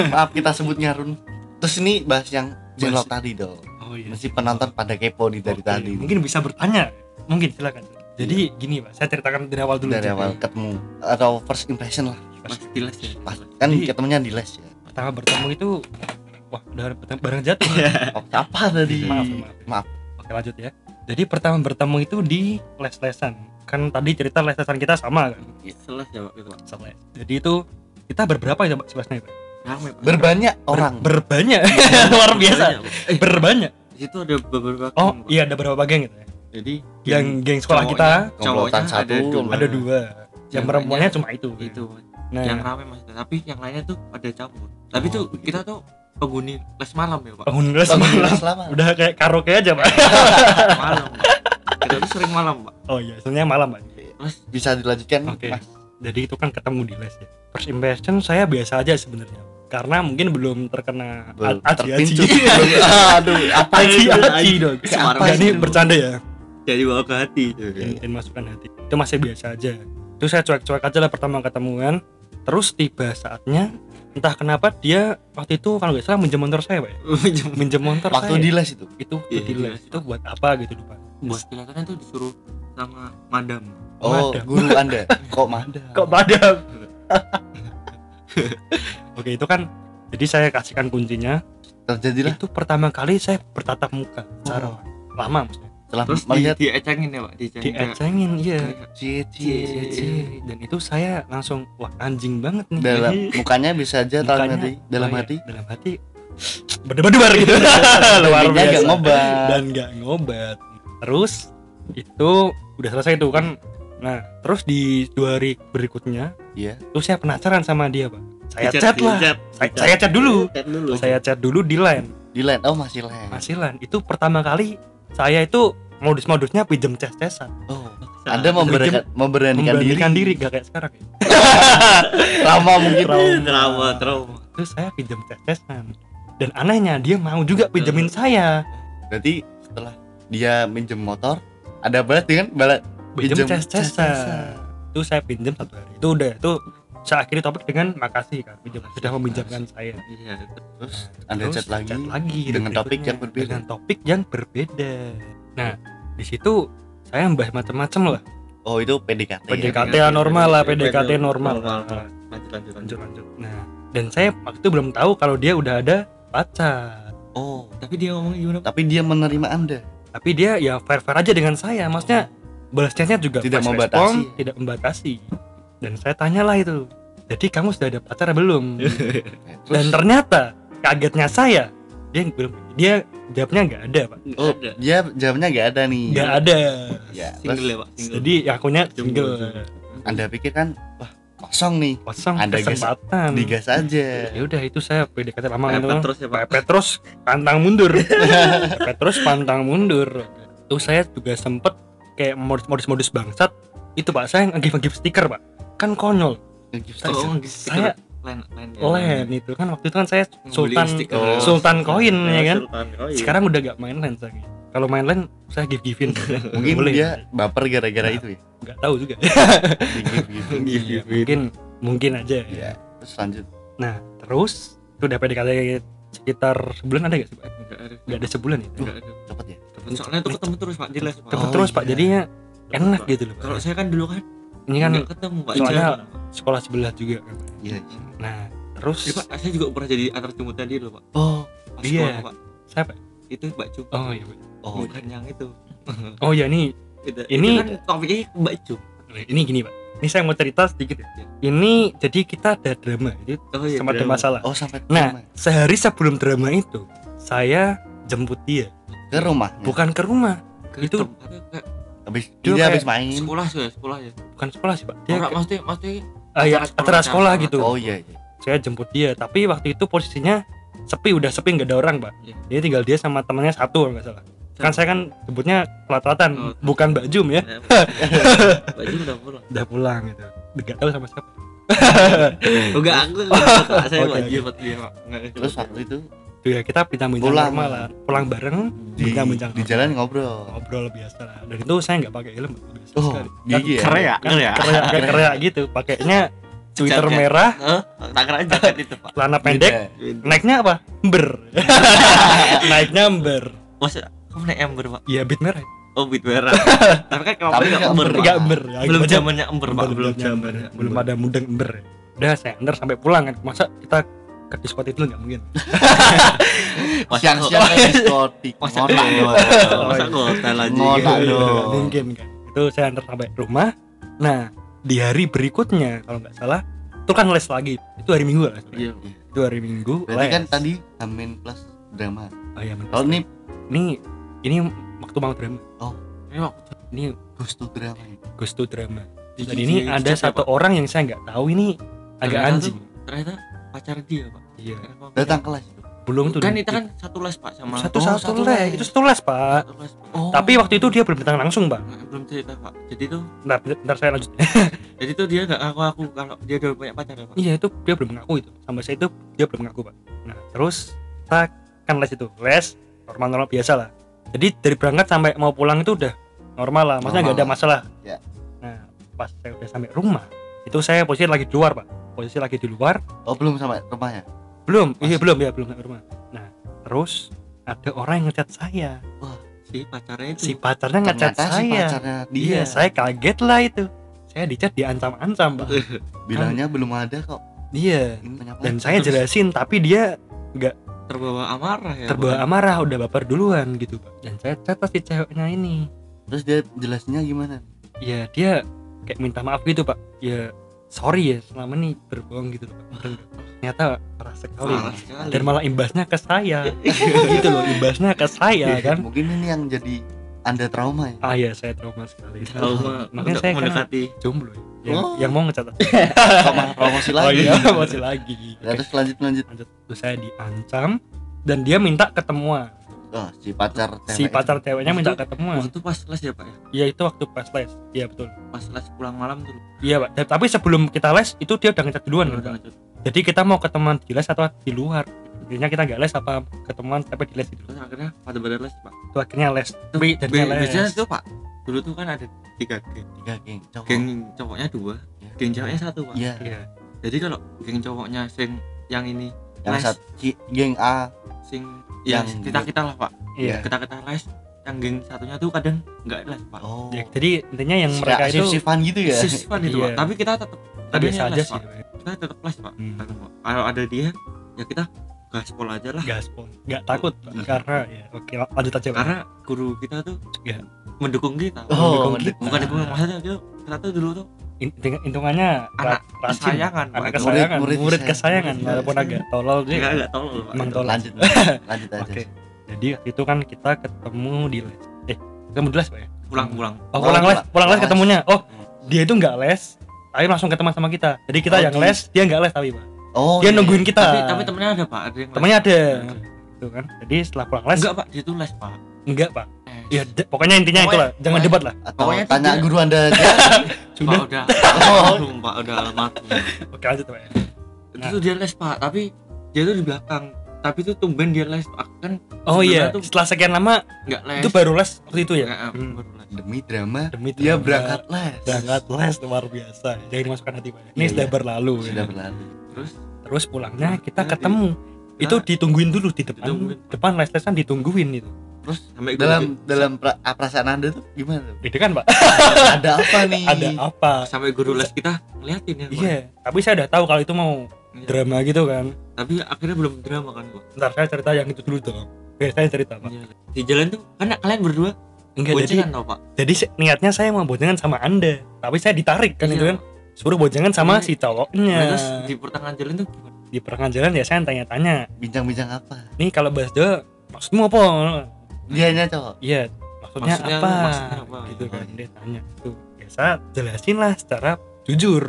Speaker 3: Maaf kita sebut nyarun terus ini bahas yang
Speaker 1: Bahas-
Speaker 3: tadi dong.
Speaker 1: Oh iya.
Speaker 3: Mesti penonton pada kepo nih dari
Speaker 1: Oke,
Speaker 3: tadi.
Speaker 1: mungkin bisa bertanya. Mungkin silakan. Jadi gini pak saya ceritakan dari awal dulu
Speaker 3: dari awal ketemu atau first impression lah.
Speaker 2: Mas tilas ya
Speaker 3: pas kan
Speaker 1: Jadi-
Speaker 3: ketemunya di les ya.
Speaker 1: pertama bertemu itu wah udah bareng jatuh.
Speaker 3: Oh, apa tadi?
Speaker 1: Maaf maaf.
Speaker 3: Maaf.
Speaker 1: Oke lanjut ya. Jadi pertama bertemu itu di les-lesan kan tadi cerita les-lesan kita sama kan?
Speaker 2: Selas ya pak itu pak.
Speaker 1: Seles. Jadi itu kita berberapa ya pak sebelasnya pak?
Speaker 3: Berbanyak orang.
Speaker 1: Ber- berbanyak luar biasa.
Speaker 2: Banyak, Pak. eh
Speaker 1: berbanyak.
Speaker 2: di situ ada beberapa
Speaker 1: oh
Speaker 2: geng, Pak.
Speaker 1: iya ada beberapa geng gitu ya.
Speaker 2: Jadi
Speaker 1: yang geng sekolah
Speaker 2: cowoknya-
Speaker 1: kita.
Speaker 2: Cowoknya
Speaker 3: satu
Speaker 2: ada dua.
Speaker 1: Ada dua. Yang perempuannya cuma itu
Speaker 2: itu
Speaker 1: nah.
Speaker 2: Yang rame mas tapi yang lainnya tuh ada campur tapi
Speaker 3: Oh,
Speaker 2: tuh
Speaker 3: begitu.
Speaker 2: kita tuh penghuni les malam ya pak.
Speaker 1: Bangun les malam.
Speaker 3: les lama.
Speaker 1: udah kayak karaoke aja pak.
Speaker 2: Malam kita tuh sering malam pak.
Speaker 1: Oh iya sebenarnya malam pak.
Speaker 2: Terus?
Speaker 3: Bisa dilanjutkan
Speaker 1: Oke.
Speaker 3: Mas?
Speaker 1: jadi itu kan ketemu di les ya. First impression saya biasa aja sebenarnya. Karena mungkin belum terkena
Speaker 3: Belum
Speaker 1: aji aji.
Speaker 3: Aduh, apa
Speaker 1: aji aji dong. Ini bercanda ya?
Speaker 2: Jadi bawa ke hati.
Speaker 1: Dan, dan masukkan hati. Itu masih biasa aja. Itu saya cuek-cuek aja lah pertama ketemuan. Terus tiba saatnya entah kenapa dia waktu itu kalau nggak salah minjem motor saya pak ya? minjem. Motor
Speaker 3: Waktu
Speaker 1: saya.
Speaker 3: di les itu.
Speaker 1: itu
Speaker 2: Iya,
Speaker 1: di les, itu buat apa gitu lupa
Speaker 2: buat kelihatannya tuh disuruh sama madam.
Speaker 3: Oh,
Speaker 1: Madam.
Speaker 3: guru Anda. Kok madam?
Speaker 1: kok padam oke itu kan jadi saya kasihkan kuncinya.
Speaker 3: Terjadilah.
Speaker 1: Itu pertama kali saya bertatap muka secara
Speaker 3: Oh.
Speaker 1: lama maksudnya.
Speaker 3: Setelah
Speaker 2: terus di,
Speaker 3: melihat
Speaker 2: diecengin ya pak? Diecengin
Speaker 1: diecengin iya.
Speaker 3: cie
Speaker 1: Cie,
Speaker 3: cie
Speaker 1: cie. dan itu saya langsung wah anjing banget nih.
Speaker 3: Dalam mukanya bisa aja dalam
Speaker 1: Mukanya,
Speaker 3: hati dalam
Speaker 1: oh iya,
Speaker 3: hati.
Speaker 1: dalam hati berdebar-debar gitu. Luar biasa.
Speaker 3: nggak ngobat.
Speaker 1: dan nggak ngobat terus itu udah selesai tuh kan. Nah terus di dua hari berikutnya
Speaker 3: Iya.
Speaker 1: tuh saya penasaran sama dia pak. Saya
Speaker 2: Di
Speaker 1: chat
Speaker 2: di
Speaker 1: lah.
Speaker 2: chat,
Speaker 1: saya,
Speaker 2: di
Speaker 1: saya chat dulu.
Speaker 2: Chat dulu.
Speaker 1: Saya chat dulu di line.
Speaker 3: Di line. Oh masih line.
Speaker 1: Masih line. Itu pertama kali saya itu modus-modusnya pinjem ces-cesan.
Speaker 3: Oh. Anda memberanikan memberanikan diri?
Speaker 1: Memberanikan diri. Gak kayak sekarang ya.
Speaker 3: Lama mungkin.
Speaker 2: Trauma. Trauma
Speaker 1: terus saya pinjem ces-cesan. Dan anehnya dia mau juga pinjemin saya.
Speaker 3: Berarti dia minjem motor ada balas dengan balas
Speaker 1: pinjem
Speaker 3: Pinjem
Speaker 1: ces-cesan. itu saya pinjem satu hari. Itu udah itu saya akhiri topik dengan makasih kan pinjam sudah meminjamkan saya.
Speaker 2: Iya
Speaker 3: terus anda
Speaker 1: Terus
Speaker 3: chat lagi
Speaker 1: lagi
Speaker 3: dengan topik yang berbeda.
Speaker 1: dengan topik yang berbeda. Nah di situ saya membahas macam-macam lah.
Speaker 3: Oh itu PDKT ya?
Speaker 1: PDKT normal lah, PDKT normal.
Speaker 2: lanjut lanjut lanjut.
Speaker 1: lanjut lanjut. Nah dan saya waktu itu belum tahu kalau dia udah ada pacar.
Speaker 3: Oh.
Speaker 2: Tapi dia ngomongnya gimana
Speaker 3: tapi dia menerima anda
Speaker 1: tapi dia ya fair fair aja dengan saya. Maksudnya balas chatnya juga
Speaker 3: Tidak membatasi.
Speaker 1: respon, tidak membatasi. Dan saya tanyalah itu jadi kamu sudah ada pacar belum? Dan ternyata kagetnya saya dia belum dia jawabnya nggak ada pak.
Speaker 3: Oh
Speaker 2: ada.
Speaker 3: dia jawabnya nggak ada nih.
Speaker 1: Nggak ada.
Speaker 3: Ya
Speaker 2: single
Speaker 3: terus?
Speaker 2: ya pak single.
Speaker 1: Jadi akunya single.
Speaker 2: Jomblo.
Speaker 3: anda pikir kan wah kosong nih.
Speaker 1: Kosong
Speaker 3: gas-
Speaker 1: kesempatan.
Speaker 3: digas aja.
Speaker 1: Ya udah itu saya PDKT lama itu
Speaker 2: Pepet terus ya pak.
Speaker 1: Pepet terus pantang mundur. Pepet terus pantang mundur. Tuh saya juga sempet kayak modus modus modus bangsat. Itu pak saya nge-give nge-give stiker pak. Kan konyol.
Speaker 3: Stiker.
Speaker 2: oh gitu
Speaker 1: saya
Speaker 2: lain lain
Speaker 1: len itu. Kan waktu itu kan saya sultan
Speaker 2: stiker.
Speaker 3: Oh.
Speaker 1: sultan koin ya kan?
Speaker 2: Sultan koin.
Speaker 1: sekarang udah gak main len lagi kalau main len saya give givein
Speaker 3: mungkin
Speaker 1: Boleh.
Speaker 3: dia baper gara-gara itu ya?
Speaker 1: Nggak tahu juga.
Speaker 3: Give gitu
Speaker 1: Iya, mungkin mungkin aja.
Speaker 3: Ya terus lanjut.
Speaker 1: Nah terus itu udah PDKT sekitar sebulan ada gak sih pak?
Speaker 2: Nggak ada.
Speaker 1: nggak ada sebulan ya?
Speaker 2: Nggak ada.
Speaker 3: cepet ya?
Speaker 2: Soalnya itu ketemu terus pak jelas pak.
Speaker 1: Cepet
Speaker 3: Oh,
Speaker 1: terus pak
Speaker 3: iya.
Speaker 1: jadinya enak
Speaker 2: Pak.
Speaker 1: gitu loh Pak.
Speaker 2: kalau saya kan dulu kan
Speaker 1: ini kan
Speaker 2: ketemu pak
Speaker 1: soalnya-
Speaker 2: Pak.
Speaker 1: sekolah sebelah juga kan
Speaker 3: iya
Speaker 1: nah terus
Speaker 2: Eh, pak saya juga pernah jadi antar jemput tadi loh pak.
Speaker 3: Oh
Speaker 1: Iya.
Speaker 2: pak.
Speaker 1: Siapa?
Speaker 2: Itu mbak Cup
Speaker 1: oh iya Pak.
Speaker 3: Oh
Speaker 2: bukan yang itu.
Speaker 1: Oh ya ini
Speaker 2: Itu-
Speaker 1: Ini-
Speaker 2: itu kan topiknya
Speaker 1: ini gini pak. Ini saya mau cerita sedikit. Ya ini jadi kita ada drama. Itu
Speaker 2: oh, iya,
Speaker 1: ada
Speaker 2: drama.
Speaker 1: masalah.
Speaker 3: Oh sampai
Speaker 1: nah
Speaker 3: rumah.
Speaker 1: sehari sebelum drama itu saya jemput dia.
Speaker 3: Ke rumah?
Speaker 1: Bukan ke rumah.
Speaker 2: Ke
Speaker 1: itu-
Speaker 2: kayak
Speaker 3: habis
Speaker 1: Dia
Speaker 3: habis main.
Speaker 2: Sekolah sih sekolah ya?
Speaker 1: Bukan sekolah sih pak. Dia ke-
Speaker 2: maksudnya maksudnya
Speaker 1: ah, ya,
Speaker 2: acara sekolah,
Speaker 1: acara sekolah
Speaker 2: sekolah.
Speaker 1: gitu.
Speaker 3: oh iya iya.
Speaker 1: Saya jemput dia tapi waktu itu posisinya sepi udah sepi nggak ada orang pak.
Speaker 2: Iya.
Speaker 1: dia tinggal dia sama temannya satu kalau nggak salah kan saya kan sebutnya pelat-pelatan
Speaker 2: Oh.
Speaker 1: bukan Mbak Jum ya.
Speaker 2: Mbak Cup udah pulang.
Speaker 1: Udah pulang gitu. Nggak tahu sama siapa.
Speaker 2: Enggak aku enggak saya mbak. Cup dia pak Nggak,
Speaker 3: terus waktu itu?
Speaker 1: Tuh ya kita bincang-bincang
Speaker 3: Pulang.
Speaker 1: normal lah. Pulang bareng
Speaker 3: di
Speaker 1: bincang-bincang
Speaker 3: di jalan ngobrol.
Speaker 1: Ngobrol biasa lah. Dan itu saya nggak pakai helm biasa
Speaker 3: oh
Speaker 1: sekali.
Speaker 3: gigi ya?
Speaker 2: Keren ya
Speaker 1: kan
Speaker 2: keren ya
Speaker 1: kereak kayak kereak gitu. Pakainya sweater
Speaker 2: Jaket.
Speaker 1: merah.
Speaker 2: Hah? tak kira jaket itu pak.
Speaker 1: Celana pendek.
Speaker 3: Beda.
Speaker 1: naiknya apa? Ember. Naiknya ember.
Speaker 2: Masa kamu naik ember pak?
Speaker 1: Iya beat merah
Speaker 2: oh beat merah. Tapi kan kamu
Speaker 3: Tapi
Speaker 2: nggak
Speaker 3: nggak
Speaker 2: ember
Speaker 3: ember,
Speaker 2: pak.
Speaker 1: Nggak ember ya,
Speaker 2: belum
Speaker 1: gitu
Speaker 2: zamannya ember pak. belum zamannya
Speaker 1: belum ada mudeng ember. Udah saya antar sampai pulang kan. Masa kita ke diskotik dulu nggak mungkin?
Speaker 3: Siang-siang ke diskotik
Speaker 2: masa hotel aja
Speaker 3: Ngotak
Speaker 1: Iya, nggak mungkin kan itu saya antar sampai rumah. Nah di hari berikutnya kalau nggak salah itu kan les lagi. Itu hari minggu lah
Speaker 2: iya.
Speaker 1: Itu hari minggu
Speaker 3: berarti
Speaker 1: les.
Speaker 3: kan tadi Amin plus drama.
Speaker 1: Oh iya
Speaker 3: kalau ini
Speaker 1: ini ini waktu mau drama.
Speaker 2: Ini waktu
Speaker 1: ini
Speaker 3: gusto drama ini.
Speaker 1: Gusto drama.
Speaker 2: Di-
Speaker 1: dan
Speaker 2: di-
Speaker 1: ini
Speaker 2: di-
Speaker 1: ada
Speaker 2: ya,
Speaker 1: satu
Speaker 2: Pak.
Speaker 1: orang yang saya nggak tahu ini agak
Speaker 2: Ternyata
Speaker 1: anjing.
Speaker 2: tuh- ternyata pacar dia pak.
Speaker 1: Iya.
Speaker 3: Datang kelas. Itu
Speaker 1: belum tuh
Speaker 2: kan itu kan satu les pak sama
Speaker 1: satu
Speaker 3: Oh,
Speaker 1: satu
Speaker 3: satu
Speaker 1: les.
Speaker 3: les.
Speaker 1: itu satu les pak.
Speaker 2: Satu les Pak.
Speaker 3: Oh.
Speaker 1: tapi waktu itu dia belum datang langsung pak.
Speaker 2: Nah, belum cerita pak. Jadi tuh
Speaker 1: bentar, bentar saya lanjut.
Speaker 2: Jadi tuh dia nggak ngaku aku kalau dia udah punya pacar ya pak.
Speaker 1: Iya itu dia belum mengaku itu. Sampai saya itu dia belum mengaku pak. Nah terus kita kan les itu. Les normal normal biasa lah jadi dari berangkat sampai mau pulang itu udah normal lah maksudnya nggak ada masalah.
Speaker 3: Ya.
Speaker 1: nah pas saya udah sampai rumah itu saya posisi lagi di luar pak. Posisi lagi di luar.
Speaker 3: Oh belum sampai rumahnya?
Speaker 1: Belum iya
Speaker 3: Masih.
Speaker 1: belum ya belum sampai rumah. Nah terus ada orang yang ngechat saya.
Speaker 2: Si pacarnya itu
Speaker 1: si pacarnya ngechat
Speaker 3: ternyata si
Speaker 1: saya.
Speaker 3: pacarnya dia.
Speaker 1: Iya saya kaget lah itu. Saya dicat diancam-ancam pak.
Speaker 3: Bilangnya belum ada kok.
Speaker 1: Iya dan saya jelasin tapi dia
Speaker 2: terbawa amarah ya
Speaker 1: terbawa
Speaker 2: Pak.
Speaker 1: amarah udah baper duluan gitu pak. Dan saya chat si ceweknya ini.
Speaker 3: Terus dia jelasinnya gimana?
Speaker 1: Ya dia kayak minta maaf gitu pak. Ya sorry ya selama ini berbohong gitu loh pak ternyata parah sekali.
Speaker 2: Parah sekali.
Speaker 1: dan malah imbasnya ke saya. Gitu loh imbasnya ke saya kan.
Speaker 3: mungkin ini yang jadi anda trauma ya?
Speaker 1: Ah ya saya trauma sekali.
Speaker 2: Trauma.
Speaker 1: Makanya saya kan
Speaker 2: mendekati
Speaker 1: jomblo ya? Yang,
Speaker 3: Oh.
Speaker 1: yang mau ngecat
Speaker 3: trauma promosi
Speaker 1: oh
Speaker 3: lagi.
Speaker 1: Iya masih lagi.
Speaker 3: Ya, terus lanjut lanjut.
Speaker 1: Lanjut. Terus saya diancam dan dia minta ketemuan.
Speaker 3: Oh, si pacar
Speaker 1: si
Speaker 3: cewek
Speaker 1: pacar ceweknya minta
Speaker 2: Waktu-
Speaker 1: ketemuan.
Speaker 2: waktu pas les ya pak ya?
Speaker 1: Iya itu waktu pas les. Iya betul.
Speaker 2: Pas les pulang malam tuh.
Speaker 1: Iya pak. Dan- tapi sebelum kita les itu dia udah ngecat duluan kan,
Speaker 2: Udah lanjut.
Speaker 1: jadi kita mau ketemuan di les atau di luar akhirnya kita nggak les apa ketemuan tapi di les itu
Speaker 2: terus akhirnya pada pada les pak?
Speaker 1: Itu akhirnya les. Tapi jadinya les
Speaker 2: biasanya tuh pak dulu tuh kan ada tiga geng.
Speaker 3: Tiga geng cowok.
Speaker 2: Geng cowoknya dua
Speaker 3: Ya.
Speaker 2: geng ceweknya satu pak.
Speaker 3: Iya.
Speaker 1: Iya.
Speaker 2: Jadi kalau geng cowoknya sing yang ini
Speaker 3: yang
Speaker 2: les
Speaker 3: satu geng A.
Speaker 2: sing yang
Speaker 3: Yang-
Speaker 2: kita kita lah pak.
Speaker 1: Iya.
Speaker 2: Kita kita les yang geng satunya tuh kadang nggak les pak.
Speaker 3: Oh.
Speaker 1: Ya, jadi intinya yang mereka itu
Speaker 3: sifan gitu ya?
Speaker 2: Siswan itu
Speaker 1: Iya.
Speaker 2: pak tapi kita tetap
Speaker 1: biasa aja sih
Speaker 2: kita tetap les pak.
Speaker 1: Hmm.
Speaker 2: Kalau ada dia ya kita gaspol aja lah.
Speaker 1: Gaspol. Nggak takut.
Speaker 3: Iya.
Speaker 1: karena ya oke lanjut aja Pak.
Speaker 2: karena guru kita tuh
Speaker 1: Iya.
Speaker 2: mendukung kita.
Speaker 3: Oh
Speaker 1: Mendukung kita.
Speaker 2: bukan dukung maksudnya kita, kita tuh dulu tuh
Speaker 1: In- hitung- hitungannya
Speaker 2: Anak
Speaker 1: ra- rajin.
Speaker 2: kesayangan,
Speaker 1: anak kesayangan
Speaker 3: Murid-
Speaker 1: murid,
Speaker 3: murid
Speaker 1: kesayangan.
Speaker 3: disayang.
Speaker 1: walaupun agak tolol dia
Speaker 2: nggak tolong pak.
Speaker 1: Emang tolol.
Speaker 3: Lanjut lanjut, aja.
Speaker 1: Oke. Jadi itu kan kita ketemu di les. Eh ketemu di les pak ya?
Speaker 2: Pulang pulang.
Speaker 1: Oh pulang les.
Speaker 3: pulang-
Speaker 1: les ketemunya. Oh dia itu nggak les tapi langsung ketemu sama kita. Jadi kita
Speaker 3: Oh,
Speaker 1: yang les dia nggak les tapi pak
Speaker 3: oh
Speaker 1: dia
Speaker 3: iya,
Speaker 1: nungguin kita.
Speaker 2: Tapi tapi temennya ada pak? Ada
Speaker 1: temennya ada.
Speaker 2: Ada.
Speaker 1: itu kan. Jadi setelah pulang les
Speaker 2: enggak pak. Dia tuh les pak.
Speaker 1: Enggak pak. Ya de- pokoknya intinya
Speaker 2: Pokoknya-
Speaker 1: itulah. Jangan
Speaker 2: pokoknya-
Speaker 1: debat lah.
Speaker 3: atau
Speaker 2: Pokoknya
Speaker 3: tanya
Speaker 2: tidak-
Speaker 3: guru anda aja.
Speaker 1: Sudah.
Speaker 2: Pak udah. Almarhum pak udah almarhum.
Speaker 1: Oke lanjut pak. Ya
Speaker 2: itu
Speaker 1: Nah.
Speaker 2: tuh dia les pak. Tapi dia tuh di belakang. Tapi tuh tumben dia les pak. Kan
Speaker 1: oh iya.
Speaker 2: tuh-
Speaker 1: setelah sekian lama
Speaker 2: nggak les.
Speaker 1: itu baru les waktu itu ya?
Speaker 2: Nggak, eh,
Speaker 1: Hmm.
Speaker 2: baru les.
Speaker 3: Demi drama
Speaker 1: demi
Speaker 3: dia
Speaker 1: drama.
Speaker 3: berangkat les.
Speaker 1: Berangkat les luar biasa. Jangan dimasukkan hati pak. Ini
Speaker 3: Iya,
Speaker 1: sudah
Speaker 3: iya.
Speaker 1: berlalu ya.
Speaker 3: sudah berlalu.
Speaker 2: Terus
Speaker 1: terus pulangnya kita
Speaker 2: Nah,
Speaker 1: ketemu. Itu
Speaker 2: Nah,
Speaker 1: ditungguin dulu di depan.
Speaker 2: Ditungguin.
Speaker 1: depan les lesan ditungguin itu.
Speaker 3: Terus
Speaker 2: sampai guru
Speaker 3: dalam
Speaker 2: ki-
Speaker 3: dalam pra- ah, perasaan anda tuh gimana tuh?
Speaker 1: itu kan pak
Speaker 3: ada apa nih?
Speaker 1: Ada apa?
Speaker 2: Sampai guru les kita ngeliatin ya
Speaker 1: iya tapi saya udah tahu kalau itu mau
Speaker 2: Iya.
Speaker 1: drama gitu kan.
Speaker 2: Tapi akhirnya belum drama kan pak
Speaker 1: ntar saya cerita yang itu dulu dong. Oke, saya cerita pak
Speaker 2: Iya. di jalan tuh kan kalian berdua
Speaker 1: enggak jadi
Speaker 2: tau pak?
Speaker 1: jadi niatnya saya mau boncengan sama anda tapi saya ditarik kan
Speaker 2: Iya.
Speaker 1: itu kan suruh boncengan sama
Speaker 2: Iya.
Speaker 1: si cowoknya.
Speaker 2: Nah, terus di pertengahan jalan tuh gimana?
Speaker 1: di pertengahan jalan ya saya tanya-tanya.
Speaker 3: Bincang-bincang apa?
Speaker 1: Nih kalau bahas Jawa maksudmu apa?
Speaker 3: Dianya cowok?
Speaker 1: Iya maksudnya,
Speaker 2: Maksudnya-
Speaker 1: apa?
Speaker 2: maksudnya apa?
Speaker 1: gitu
Speaker 3: Oh,
Speaker 1: kan
Speaker 3: iya.
Speaker 1: dia tanya. Tuh biasa jelasin lah secara jujur.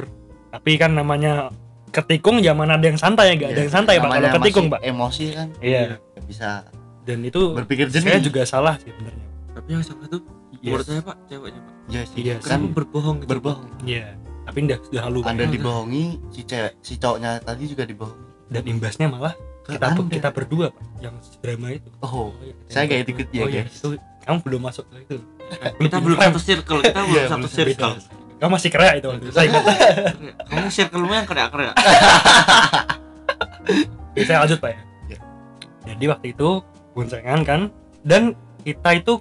Speaker 1: Tapi kan namanya ketikung ya mana ada yang santai? Nggak ada
Speaker 3: Iya,
Speaker 1: yang santai pak kalau ketikung pak.
Speaker 3: emosi kan?
Speaker 1: Iya.
Speaker 3: Nggak bisa
Speaker 1: dan itu
Speaker 3: berpikir jernih.
Speaker 1: saya juga salah sih sebenarnya.
Speaker 2: Tapi yang salah tuh
Speaker 1: Yes.
Speaker 2: menurut saya pak ceweknya pak.
Speaker 3: Iya sih.
Speaker 1: Iya,
Speaker 3: kan
Speaker 2: berbohong gitu,
Speaker 3: berbohong.
Speaker 1: Iya tapi udah sudah halu Pak.
Speaker 3: anda
Speaker 2: Iya.
Speaker 3: dibohongi si cewek si cowoknya tadi juga dibohongi.
Speaker 1: Dan imbasnya malah
Speaker 3: ke
Speaker 1: kita
Speaker 3: anda.
Speaker 1: kita berdua pak yang drama itu.
Speaker 3: Oh
Speaker 1: iya,
Speaker 3: saya
Speaker 1: kita
Speaker 3: gak
Speaker 1: berdua.
Speaker 3: ikut ya
Speaker 1: oh, iya,
Speaker 3: guys.
Speaker 1: itu kamu belum masuk ke itu.
Speaker 2: Kita belum satu circle kita belum
Speaker 3: Iya,
Speaker 2: satu circle.
Speaker 1: kamu masih kera itu itu. saya ingat.
Speaker 2: Kamu circle lu yang
Speaker 1: Oke, saya lanjut pak ya.
Speaker 3: Iya.
Speaker 1: jadi waktu itu boncengan kan dan kita itu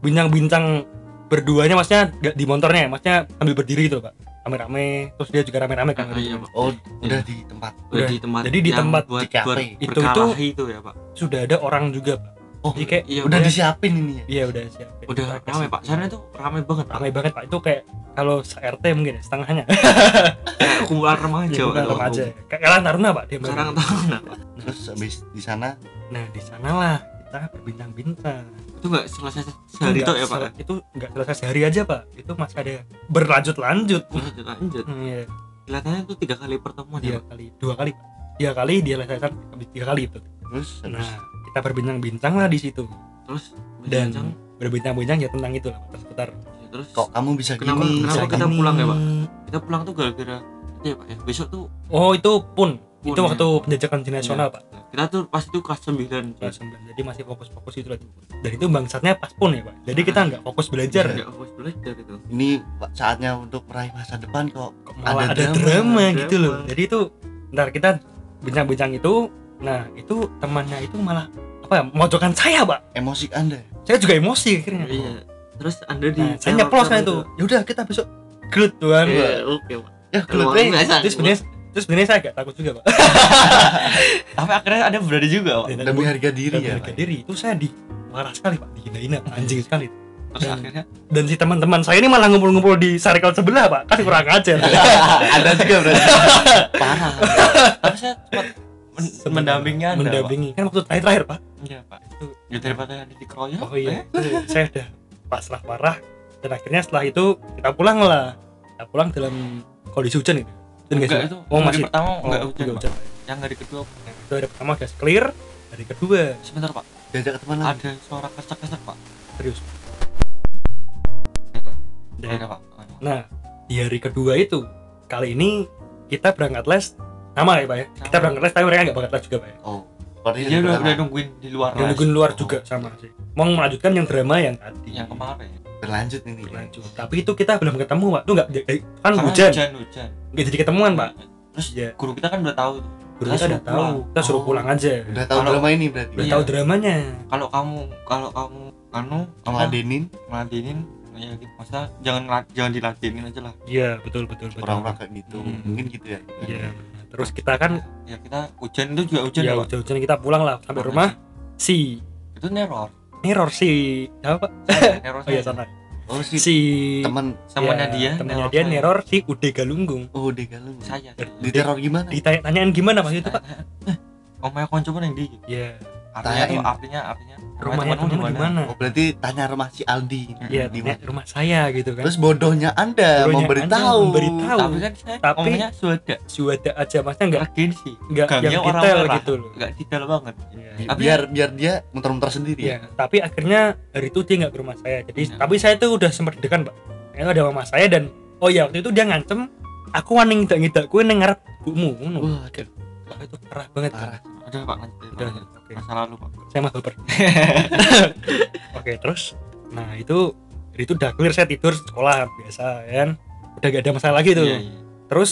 Speaker 1: bincang-bincang berduanya maksudnya nggak di motornya maksudnya sambil berdiri gitu pak rame-rame terus dia juga rame-rame kan.
Speaker 2: Ah, iya, Pak.
Speaker 3: oh udah di tempat.
Speaker 2: Udah di tempat
Speaker 1: Jadi di tempat
Speaker 2: buat,
Speaker 3: di
Speaker 2: buat
Speaker 1: Itu-
Speaker 2: berkelahi itu ya pak?
Speaker 1: sudah ada orang juga pak.
Speaker 3: Oh
Speaker 1: jadi kayak
Speaker 2: iya
Speaker 3: udah
Speaker 2: udah.
Speaker 3: disiapin ini ya?
Speaker 1: Iya udah siap
Speaker 2: udah
Speaker 1: Kita
Speaker 2: rame pak. Sana tuh rame banget pak.
Speaker 1: Rame banget pak. Itu kayak kalau se-RT mungkin ya, setengahnya.
Speaker 2: Kayak kumpulan remaja
Speaker 1: Iya,
Speaker 2: Pak.
Speaker 1: remaja kayak kalian taruna pak dia
Speaker 2: nah pak.
Speaker 3: Terus habis di sana?
Speaker 1: Nah di sanalah kita berbincang-bincang.
Speaker 2: Itu nggak selesai sehari itu ya pak?
Speaker 1: itu nggak selesai sehari aja pak. Itu masih ada berlanjut-lanjut.
Speaker 2: Lanjut lanjut
Speaker 1: iya.
Speaker 2: Kelihatannya tuh tiga kali pertemuan
Speaker 1: tiga
Speaker 2: ya pak?
Speaker 1: kali dua kali Pak. tiga kali dia lesesan habis tiga kali itu.
Speaker 3: Terus terus?
Speaker 1: nah kita berbincang-bincang lah di situ.
Speaker 2: Terus
Speaker 1: dan
Speaker 2: bincang,
Speaker 1: berbincang-bincang ya tentang itu lah seputar.
Speaker 2: Ya, terus?
Speaker 3: Kok kamu bisa
Speaker 2: Kenapa-
Speaker 3: gini?
Speaker 2: Kenapa
Speaker 3: bisa
Speaker 2: kita
Speaker 3: gini?
Speaker 2: pulang ya, Pak? kita pulang tuh gara-gara itu ya pak ya? Besok tuh
Speaker 1: oh itu pun,
Speaker 2: Pun,
Speaker 1: itu
Speaker 2: ya.
Speaker 1: waktu penjajakan di nasional pak
Speaker 2: kita tuh pas itu kelas 9
Speaker 1: kelas 9 jadi masih fokus-fokus itu lah dan itu bangsatnya pas pun ya pak. Jadi kita nggak fokus belajar.
Speaker 2: Nggak fokus belajar itu.
Speaker 3: Ini Pak, saatnya untuk meraih masa depan kok.
Speaker 1: Kok
Speaker 3: Ada
Speaker 1: ada,
Speaker 3: drama,
Speaker 1: drama,
Speaker 2: ada
Speaker 1: gitu loh. jadi itu ntar kita bincang-bincang itu. Nah itu temannya itu malah apa ya mojokan saya pak.
Speaker 3: Emosi anda.
Speaker 1: Saya juga emosi akhirnya.
Speaker 2: Iya. Terus anda di
Speaker 1: nah, saya nyeplos kan itu? ya udah kita besok gelut tuh kan
Speaker 2: iya oke pak.
Speaker 3: Ya keluar
Speaker 2: biasa.
Speaker 1: terus sebenarnya terus sebenarnya saya agak takut juga pak.
Speaker 2: Tapi akhirnya ada berani juga pak?
Speaker 1: Dan-
Speaker 3: demi harga diri ya
Speaker 1: harga
Speaker 3: Pak.
Speaker 1: diri. Itu saya di marah sekali pak. Dihina-hina Pak. anjing sekali.
Speaker 2: Terus
Speaker 1: Dan-
Speaker 2: akhirnya?
Speaker 1: dan si teman-teman saya ini malah ngumpul-ngumpul di circle sebelah pak. Kan kurang ajar
Speaker 3: ada juga berarti.
Speaker 2: Parah. Tapi saya sempat men- mendampingi anda
Speaker 1: mendampingi. Kan waktu terakhir-terakhir pak.
Speaker 2: Pak. iya pak.
Speaker 1: Itu
Speaker 2: ya daripada anda dikeroyok
Speaker 1: oh iya.
Speaker 2: Eh,
Speaker 1: saya udah pasrah parah dan akhirnya setelah itu kita pulang lah. Kita pulang dalam kondisi hujan itu dan
Speaker 2: enggak
Speaker 1: sih?
Speaker 2: itu
Speaker 1: oh masih
Speaker 2: pertama
Speaker 1: oh,
Speaker 2: enggak hujan,
Speaker 1: juga
Speaker 2: Pak.
Speaker 1: hujan
Speaker 2: yang hari kedua
Speaker 1: itu hari pertama gas clear hari kedua
Speaker 2: sebentar pak.
Speaker 3: Diajak ke teman lagi.
Speaker 2: Ada suara kesek-kesek pak.
Speaker 1: Serius.
Speaker 2: Ya
Speaker 1: Dan-
Speaker 2: ada pak.
Speaker 1: Nah di hari kedua itu kali ini kita berangkat les sama ya pak ya? Kita
Speaker 2: Sama.
Speaker 1: berangkat les tapi mereka nggak berangkat les juga pak ya?
Speaker 3: Oh seperti
Speaker 2: dia udah, udah nungguin di luar
Speaker 1: udah
Speaker 2: les.
Speaker 1: nungguin luar
Speaker 2: Oh,
Speaker 1: juga sama sih. Mau melanjutkan yang drama yang tadi.
Speaker 2: Yang kemarin
Speaker 3: berlanjut ini
Speaker 1: berlanjut. Tapi itu kita belum ketemu pak. Tuh nggak eh, kan
Speaker 2: Karena
Speaker 1: hujan.
Speaker 2: hujan hujan
Speaker 1: nggak jadi ketemuan pak.
Speaker 2: Terus
Speaker 1: Iya.
Speaker 2: guru kita kan udah tahu
Speaker 1: guru
Speaker 2: Kita
Speaker 1: udah tahu. kita suruh
Speaker 2: Oh.
Speaker 1: pulang aja.
Speaker 3: Udah tahu drama ini berarti?
Speaker 1: Udah
Speaker 2: Iya.
Speaker 1: tahu dramanya.
Speaker 2: Kalau kamu kalau kamu anu apa?
Speaker 3: Ngeladenin
Speaker 2: ngeladenin ya gitu. Masa jangan jangan diladenin aja lah.
Speaker 1: Iya betul betul betul.
Speaker 3: Orang-orang kayak gitu.
Speaker 2: Hmm.
Speaker 3: mungkin gitu ya.
Speaker 1: Iya. Terus kita kan
Speaker 2: ya kita hujan itu juga hujan
Speaker 1: ya
Speaker 2: ya,
Speaker 1: hujan-hujan kita pulang lah sampai rumah.
Speaker 2: Sih?
Speaker 1: si.
Speaker 2: Itu neror.
Speaker 1: Error si apa?
Speaker 2: Neror
Speaker 1: oh iya sana
Speaker 3: oh si
Speaker 1: si
Speaker 3: teman.
Speaker 2: temannya
Speaker 1: ya,
Speaker 2: dia.
Speaker 1: temannya dia neror si Ude Galunggung.
Speaker 3: Oh deh kalau
Speaker 2: saya.
Speaker 3: Diteror gimana?
Speaker 1: Ditanya-tanyain gimana pas itu pak?
Speaker 2: Eh omanya konco mana yang di
Speaker 1: ya
Speaker 2: artinya tuh artinya artinya
Speaker 1: rumahnya temenmu di mana
Speaker 3: oh berarti tanya rumah si Aldi
Speaker 1: ya
Speaker 3: di mana
Speaker 1: rumah saya gitu kan
Speaker 3: terus bodohnya anda
Speaker 1: Bodohnya
Speaker 3: memberitahu
Speaker 1: Anda memberitahu.
Speaker 2: tapi kan saya
Speaker 1: Tapi-
Speaker 2: omanya sudah
Speaker 1: sudah aja maksudnya nggak
Speaker 2: agensi
Speaker 1: nggak
Speaker 2: Gangnya
Speaker 1: yang
Speaker 2: orang
Speaker 1: detail
Speaker 2: merah.
Speaker 1: gitu loh
Speaker 2: nggak detail banget
Speaker 1: Iya.
Speaker 3: Bi-
Speaker 2: Tapi-
Speaker 3: biar biar dia muter-muter sendiri
Speaker 1: Iya, tapi akhirnya hari itu dia nggak ke rumah saya. Jadi,
Speaker 2: Iya.
Speaker 1: tapi saya tuh udah sempat dekan, Pak. Itu ada mama saya dan oh ya waktu itu dia ngancem aku waning ngidak ngidak kue neng ngarep bumu. Ngono.
Speaker 3: wah aduh,
Speaker 1: Wah, itu parah banget.
Speaker 3: parah
Speaker 1: Pak.
Speaker 2: udah pak lanjut
Speaker 1: Udah, Oke.
Speaker 2: masa lalu pak
Speaker 1: Saya mah baper. Oke, terus nah itu itu udah clear saya tidur sekolah biasa kan. Udah gak ada masalah lagi tuh.
Speaker 2: Iya, iya.
Speaker 1: Terus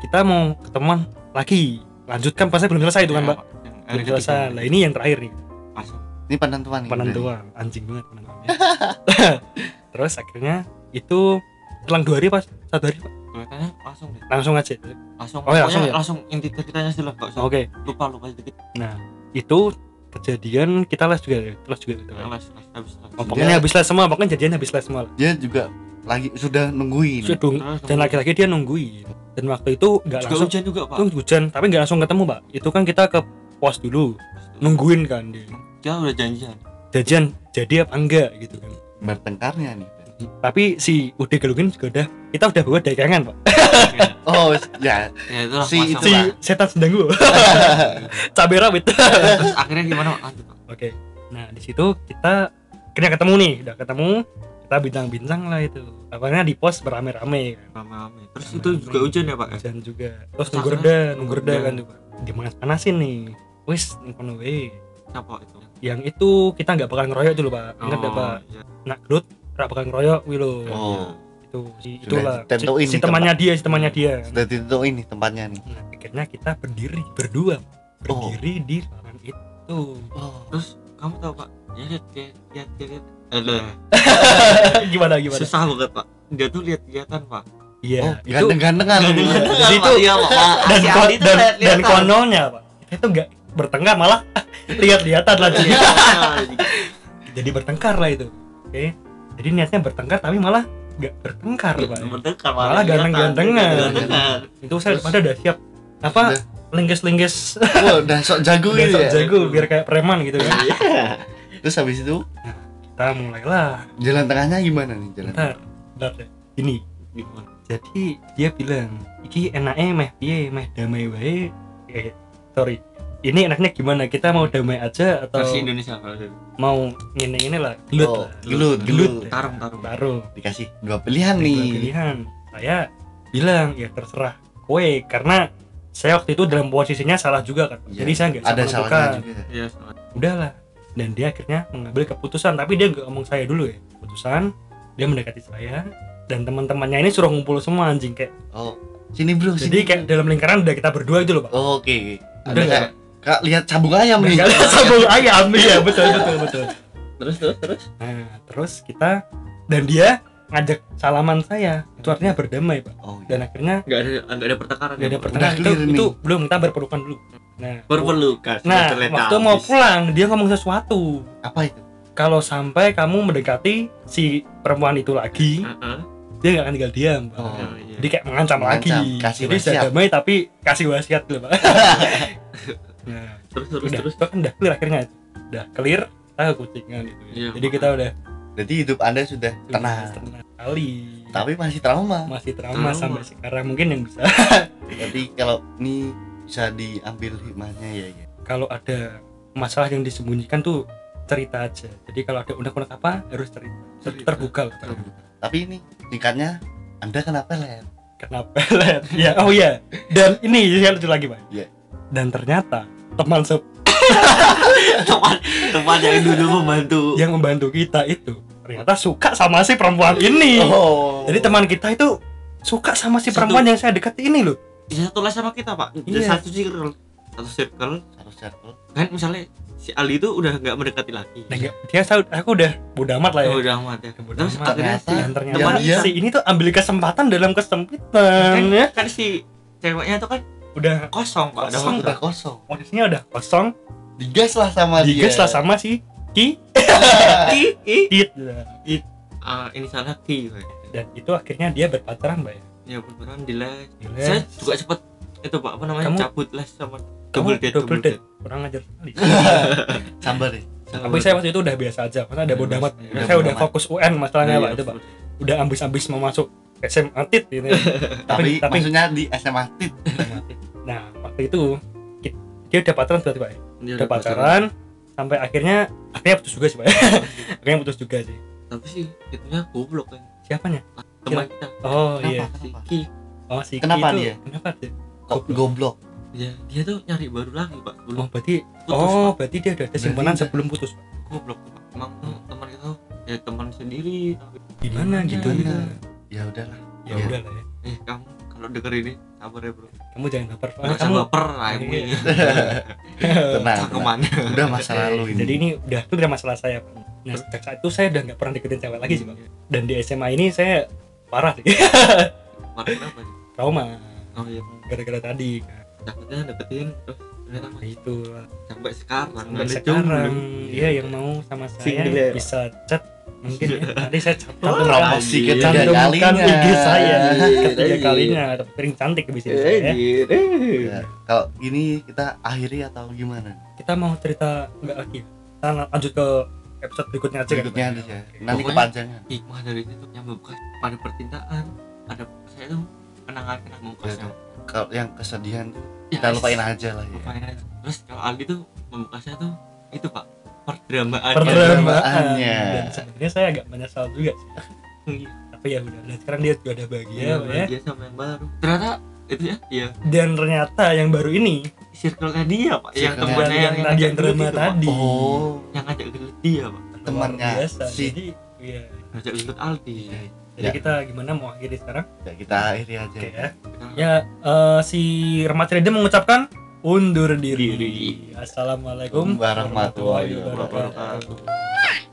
Speaker 1: kita mau ketemuan lagi. Lanjutkan pasnya belum selesai itu kan,
Speaker 2: Iya,
Speaker 1: Pak. Belum
Speaker 2: ketiga.
Speaker 1: selesai. Lah ini yang terakhir nih.
Speaker 2: Masuk.
Speaker 3: ini penentuan
Speaker 1: penentuan anjing banget penentuannya terus akhirnya itu selang dua hari pas satu hari Pak.
Speaker 2: Kelihatannya langsung deh
Speaker 1: langsung aja
Speaker 2: langsung
Speaker 1: Oh, iya,
Speaker 2: pokoknya
Speaker 1: langsung ya?
Speaker 2: langsung inti ceritanya sih lah nggak usah
Speaker 1: oke
Speaker 2: lupa lupa sedikit
Speaker 1: nah itu kejadian kita les juga ya les juga gitu kan.
Speaker 2: les les habis les.
Speaker 1: Oh, pokoknya
Speaker 3: Dia-
Speaker 1: habis les semua pokoknya jadian habis les semua. Lah.
Speaker 3: dia juga lagi sudah nungguin.
Speaker 1: Sudah dong.
Speaker 2: Terus
Speaker 1: dan laki-laki dia nungguin. Dan waktu itu nggak
Speaker 2: juga
Speaker 1: langsung
Speaker 2: hujan juga pak.
Speaker 1: Itu hujan tapi nggak langsung ketemu pak. Itu kan kita ke pos dulu nungguin kan dia.
Speaker 2: Dia udah janjian.
Speaker 1: Jajan jadi apa enggak gitu kan.
Speaker 3: Bertengkarnya nih
Speaker 1: tapi si Ude Galungin juga udah kita udah bawa dagangan pak
Speaker 3: oh ya
Speaker 2: ya itulah
Speaker 3: Si itu
Speaker 1: si setan sedang gua cabai rawit
Speaker 2: terus akhirnya gimana Pak? lanjut pak
Speaker 1: Oke. Nah, di situ kita akhirnya ketemu nih, udah ketemu. Kita bincang-bincang lah itu. Awalnya di pos beramai-ramai kan.
Speaker 2: rame-rame terus itu juga hujan ya pak ya
Speaker 1: Hujan juga. Terus nunggu reda, nunggu reda
Speaker 2: nunggu
Speaker 1: kan tuh. Pak. Dimanas-panasin nih. Wis, kono wae.
Speaker 2: siapa itu
Speaker 1: Yang itu kita nggak bakal ngeroyok dulu, Pak. Ingat ya, Pak?
Speaker 2: iya.
Speaker 1: Nak gelut, nggak bakal ngeroyok wih lo.
Speaker 3: oh.
Speaker 1: Itu si itulah. Si, si temannya dia, si temannya dia.
Speaker 3: sudah ditentuin nih tempatnya nih.
Speaker 1: Nah, akhirnya kita berdiri berdua. Berdiri di lapangan itu.
Speaker 3: oh.
Speaker 2: Terus kamu tahu pak? Ya lihat lihat lihat lihat. Aduh,
Speaker 1: gimana gimana?
Speaker 2: susah banget pak. Dia tuh lihat lihatan pak.
Speaker 1: Iya,
Speaker 3: oh
Speaker 1: itu
Speaker 3: ganteng-gantengan
Speaker 1: Jadi itu-
Speaker 2: iya pak.
Speaker 1: dan,
Speaker 2: Si
Speaker 1: ko-
Speaker 2: Aldi tuh
Speaker 1: dan, dan konyolnya pak. Kita itu nggak bertengkar malah lihat-lihatan lagi
Speaker 2: Iya,
Speaker 1: jadi bertengkar lah itu. Oke jadi niatnya bertengkar tapi malah nggak bertengkar pak.
Speaker 2: bertengkar
Speaker 1: Malah ganteng-gantengan.
Speaker 2: Gantengan.
Speaker 1: itu saya pada udah siap. Apa? Lengges-lengges
Speaker 3: Wah, udah sok jago gitu
Speaker 1: sok
Speaker 3: ya?
Speaker 1: jago biar kayak preman gitu kan.
Speaker 3: Terus habis itu?
Speaker 1: Kita mulailah.
Speaker 3: Jalan tengahnya gimana nih jalan
Speaker 1: bentar bentar deh. Ini
Speaker 2: Gimana?
Speaker 1: jadi dia bilang iki enaknya meh piye meh damai wae. Eh sorry ini enaknya gimana? Kita mau damai aja atau
Speaker 2: versi Indonesia versi
Speaker 1: mau ini ini lah. Gelut
Speaker 3: Oh, gelut,
Speaker 1: gelut.
Speaker 2: tarung tarung.
Speaker 1: Taruh
Speaker 3: dikasih dua pilihan
Speaker 1: Dua
Speaker 3: nih.
Speaker 1: pilihan. Saya bilang ya terserah. Kowe karena saya waktu itu dalam posisinya salah juga kan.
Speaker 3: Iya,
Speaker 1: jadi saya nggak
Speaker 3: ada salahnya juga.
Speaker 2: Iya salah.
Speaker 1: udahlah. Dan dia akhirnya mengambil keputusan. Tapi dia nggak ngomong saya dulu ya. Keputusan dia mendekati saya. Dan teman-temannya ini suruh ngumpul semua anjing kayak
Speaker 3: oh sini bro
Speaker 1: jadi
Speaker 3: sini.
Speaker 1: kayak dalam lingkaran udah kita berdua itu loh pak.
Speaker 3: Oh, oke. Ada
Speaker 1: Udah
Speaker 3: kayak kak lihat cabung ayam nih
Speaker 1: ada sambung ayam ya betul betul betul
Speaker 2: terus terus terus
Speaker 1: nah terus kita dan dia ngajak salaman saya itu artinya berdamai pak
Speaker 3: oh iya.
Speaker 1: dan akhirnya
Speaker 2: nggak ada nggak ada pertengkaran
Speaker 1: nggak ada
Speaker 2: ya,
Speaker 1: pertengkaran itu,
Speaker 3: nih.
Speaker 1: itu belum kita berpelukan dulu nah
Speaker 2: berpelukan
Speaker 1: nah waktu mau
Speaker 2: habis.
Speaker 1: pulang dia ngomong sesuatu
Speaker 3: apa itu
Speaker 1: kalau sampai kamu mendekati si perempuan itu lagi
Speaker 2: Heeh.
Speaker 1: dia nggak akan tinggal diam pak
Speaker 3: Oh.
Speaker 2: Oh, iya.
Speaker 1: jadi kayak mengancam,
Speaker 3: Mengancam,
Speaker 1: lagi
Speaker 3: kasih
Speaker 1: jadi sudah
Speaker 3: wasiat.
Speaker 1: damai tapi kasih wasiat gitu pak nah
Speaker 2: terus terus
Speaker 1: udah.
Speaker 2: terus?
Speaker 1: Kan udah clear akhirnya udah clear kita ke kucingan gitu.
Speaker 2: Iya,
Speaker 1: jadi kita udah
Speaker 3: jadi hidup anda sudah tenang.
Speaker 1: Tenang kali
Speaker 3: tapi masih trauma.
Speaker 1: Masih trauma
Speaker 2: Trauma.
Speaker 1: sampai sekarang mungkin yang bisa.
Speaker 3: Jadi kalau ini bisa diambil hikmahnya ya ya.
Speaker 1: Kalau ada masalah yang disembunyikan tuh cerita aja. Jadi kalau ada unek-unek apa harus cerita,
Speaker 2: Cerita.
Speaker 1: terbuka. Lah
Speaker 3: tapi ini singkatnya anda kenapa len
Speaker 1: kena pelet. Ya oh iya. Dan ini saya lucu lagi pak.
Speaker 3: Iya.
Speaker 1: Dan ternyata teman se
Speaker 2: teman teman yang dulu membantu.
Speaker 1: Yang membantu kita itu ternyata suka sama si perempuan ini.
Speaker 3: Oh.
Speaker 1: Jadi teman kita itu suka sama si
Speaker 2: Satu-
Speaker 1: perempuan yang saya dekati ini loh.
Speaker 2: Bisa satu les sama kita pak. Jadi
Speaker 1: Iya.
Speaker 2: satu circle. Satu circle
Speaker 3: satu circle.
Speaker 2: Kan misalnya si Ali itu udah nggak mendekati lagi.
Speaker 1: Nah, dia saya aku udah bodoh amat lah ya.
Speaker 2: Oh, udah amat ya.
Speaker 1: Bodo
Speaker 2: terus
Speaker 1: amat.
Speaker 3: Ternyata-
Speaker 2: si
Speaker 1: dan ternyata
Speaker 3: Teman dia-
Speaker 1: si ini tuh ambil kesempatan dalam
Speaker 2: kan,
Speaker 1: kesempitan ya.
Speaker 2: kan si ceweknya tuh kan
Speaker 1: udah
Speaker 2: kosong
Speaker 1: Kosong,
Speaker 3: udah kosong.
Speaker 1: Posisinya udah kosong.
Speaker 3: Digas lah sama
Speaker 1: digas
Speaker 3: dia
Speaker 1: lah sama si Ki.
Speaker 2: I i
Speaker 1: Kit
Speaker 2: Ah, ini salah ki
Speaker 1: dan itu akhirnya dia berpacaran mbak ya?
Speaker 2: Ya berperan di les
Speaker 1: Di les.
Speaker 2: saya juga sempet itu pak apa namanya
Speaker 1: Kamu-
Speaker 2: cabut les sama double date
Speaker 1: double date. Kurang ajar sekali.
Speaker 3: sabar ya.
Speaker 1: Tapi saya waktu itu udah biasa aja. Karena ada bodoh amat. Saya udah fokus UN masalahnya
Speaker 2: Iya,
Speaker 1: pak. Itu pak. udah ambis-ambis mau masuk SMA tit gitu
Speaker 3: tapi,
Speaker 1: tapi
Speaker 3: maksudnya di SMA tit
Speaker 1: waktu itu dia udah pacaran berarti pak? Ya
Speaker 2: Dia
Speaker 1: udah pacaran. sampai akhirnya akhirnya putus juga sih pak. Akhirnya putus juga sih.
Speaker 2: Tapi sih itunya goblok kan
Speaker 1: siapanya?
Speaker 2: Teman kita
Speaker 1: oh
Speaker 3: Kenapa?
Speaker 1: iya
Speaker 2: si
Speaker 3: Kenapa?
Speaker 2: Ki.
Speaker 1: Oh si Ki
Speaker 3: Kenapa
Speaker 1: itu-
Speaker 3: dia?
Speaker 1: kenapa dia?
Speaker 3: Kok goblok.
Speaker 2: Dia dia tuh nyari baru lagi pak
Speaker 1: oh
Speaker 2: belum
Speaker 1: berarti
Speaker 2: putus
Speaker 1: oh
Speaker 2: pak.
Speaker 1: berarti dia udah ada simpanan sebelum putus pak?
Speaker 2: Goblok pak. Emang tuh teman kita ya teman sendiri tapi
Speaker 1: gimana gitu?
Speaker 2: Gimana?
Speaker 1: gitu
Speaker 3: ya udahlah.
Speaker 1: Ya
Speaker 3: Iya.
Speaker 1: udah lah ya.
Speaker 2: Eh kamu kalau denger ini sabar ya bro
Speaker 1: kamu jangan baper
Speaker 2: nggak usah
Speaker 1: kamu
Speaker 2: baper lah
Speaker 1: Iya.
Speaker 2: ini.
Speaker 3: Tenang, tenang.
Speaker 2: cangkeman
Speaker 3: udah masa lalu ini.
Speaker 1: Jadi ini udah itu udah masalah saya Pak. nah sejak saat itu saya udah nggak pernah deketin cewek lagi sih pak. Dan di SMA ini saya parah sih.
Speaker 2: Kemarin kenapa sih?
Speaker 1: Trauma.
Speaker 2: Oh iya
Speaker 1: gara-gara tadi.
Speaker 2: Takutnya deketin terus
Speaker 1: nah, itu.
Speaker 2: sampai sekarang
Speaker 1: sampai sekarang. Dia yang mau sama saya
Speaker 2: Single ya,
Speaker 1: bisa chat mungkin ya nanti saya
Speaker 2: Wah,
Speaker 1: cantumkan
Speaker 3: promosi
Speaker 2: Iya,
Speaker 3: ketiga
Speaker 1: cantumkan IG saya.
Speaker 2: Iya,
Speaker 1: ketiga
Speaker 2: iya.
Speaker 1: kalinya atau piring cantik di sini saya.
Speaker 3: Ya, kalau gini kita akhiri atau gimana?
Speaker 1: Kita mau cerita enggak lagi ya? kita lanjut ke episode berikutnya aja kan,
Speaker 3: berikutnya
Speaker 1: Pak?
Speaker 3: aja. Ya nanti kepanjangan.
Speaker 2: hikmah dari itu yang membuka pada percintaan ada saya tuh kenangan kenangan memukasnya
Speaker 3: kalau yang kesedihan tuh
Speaker 2: Ya,
Speaker 3: kita lupain aja lah ya.
Speaker 2: Lupain aja. Terus kalau Aldi tuh memukasnya tuh itu pak perdramaan
Speaker 1: perdramaan
Speaker 3: Perdramaannya.
Speaker 1: dan sebenarnya saya agak menyesal juga sih. Tapi ya udah dan sekarang dia juga udah bahagia
Speaker 2: Iya,
Speaker 1: ya.
Speaker 2: dia sama yang baru. Ternyata itu ya iya.
Speaker 1: Dan ternyata yang baru ini
Speaker 2: circle-nya dia pak. Yang temannya
Speaker 1: yang
Speaker 2: yang
Speaker 1: tadi yang drama tadi.
Speaker 3: Oh.
Speaker 2: Yang ngajak gelut dia pak.
Speaker 3: Temannya
Speaker 1: biasa.
Speaker 3: si-
Speaker 1: jadi iya.
Speaker 2: Ngajak gelut Aldi.
Speaker 1: Jadi
Speaker 3: Ya.
Speaker 1: kita gimana mau akhiri sekarang?
Speaker 3: Ya kita akhiri aja.
Speaker 1: Oke ya. Ya eh, si remaja Rede mengucapkan undur diri,
Speaker 2: Diri.
Speaker 1: assalamualaikum
Speaker 3: warahmatullahi
Speaker 2: wabarakatuh.
Speaker 1: wabarakatuh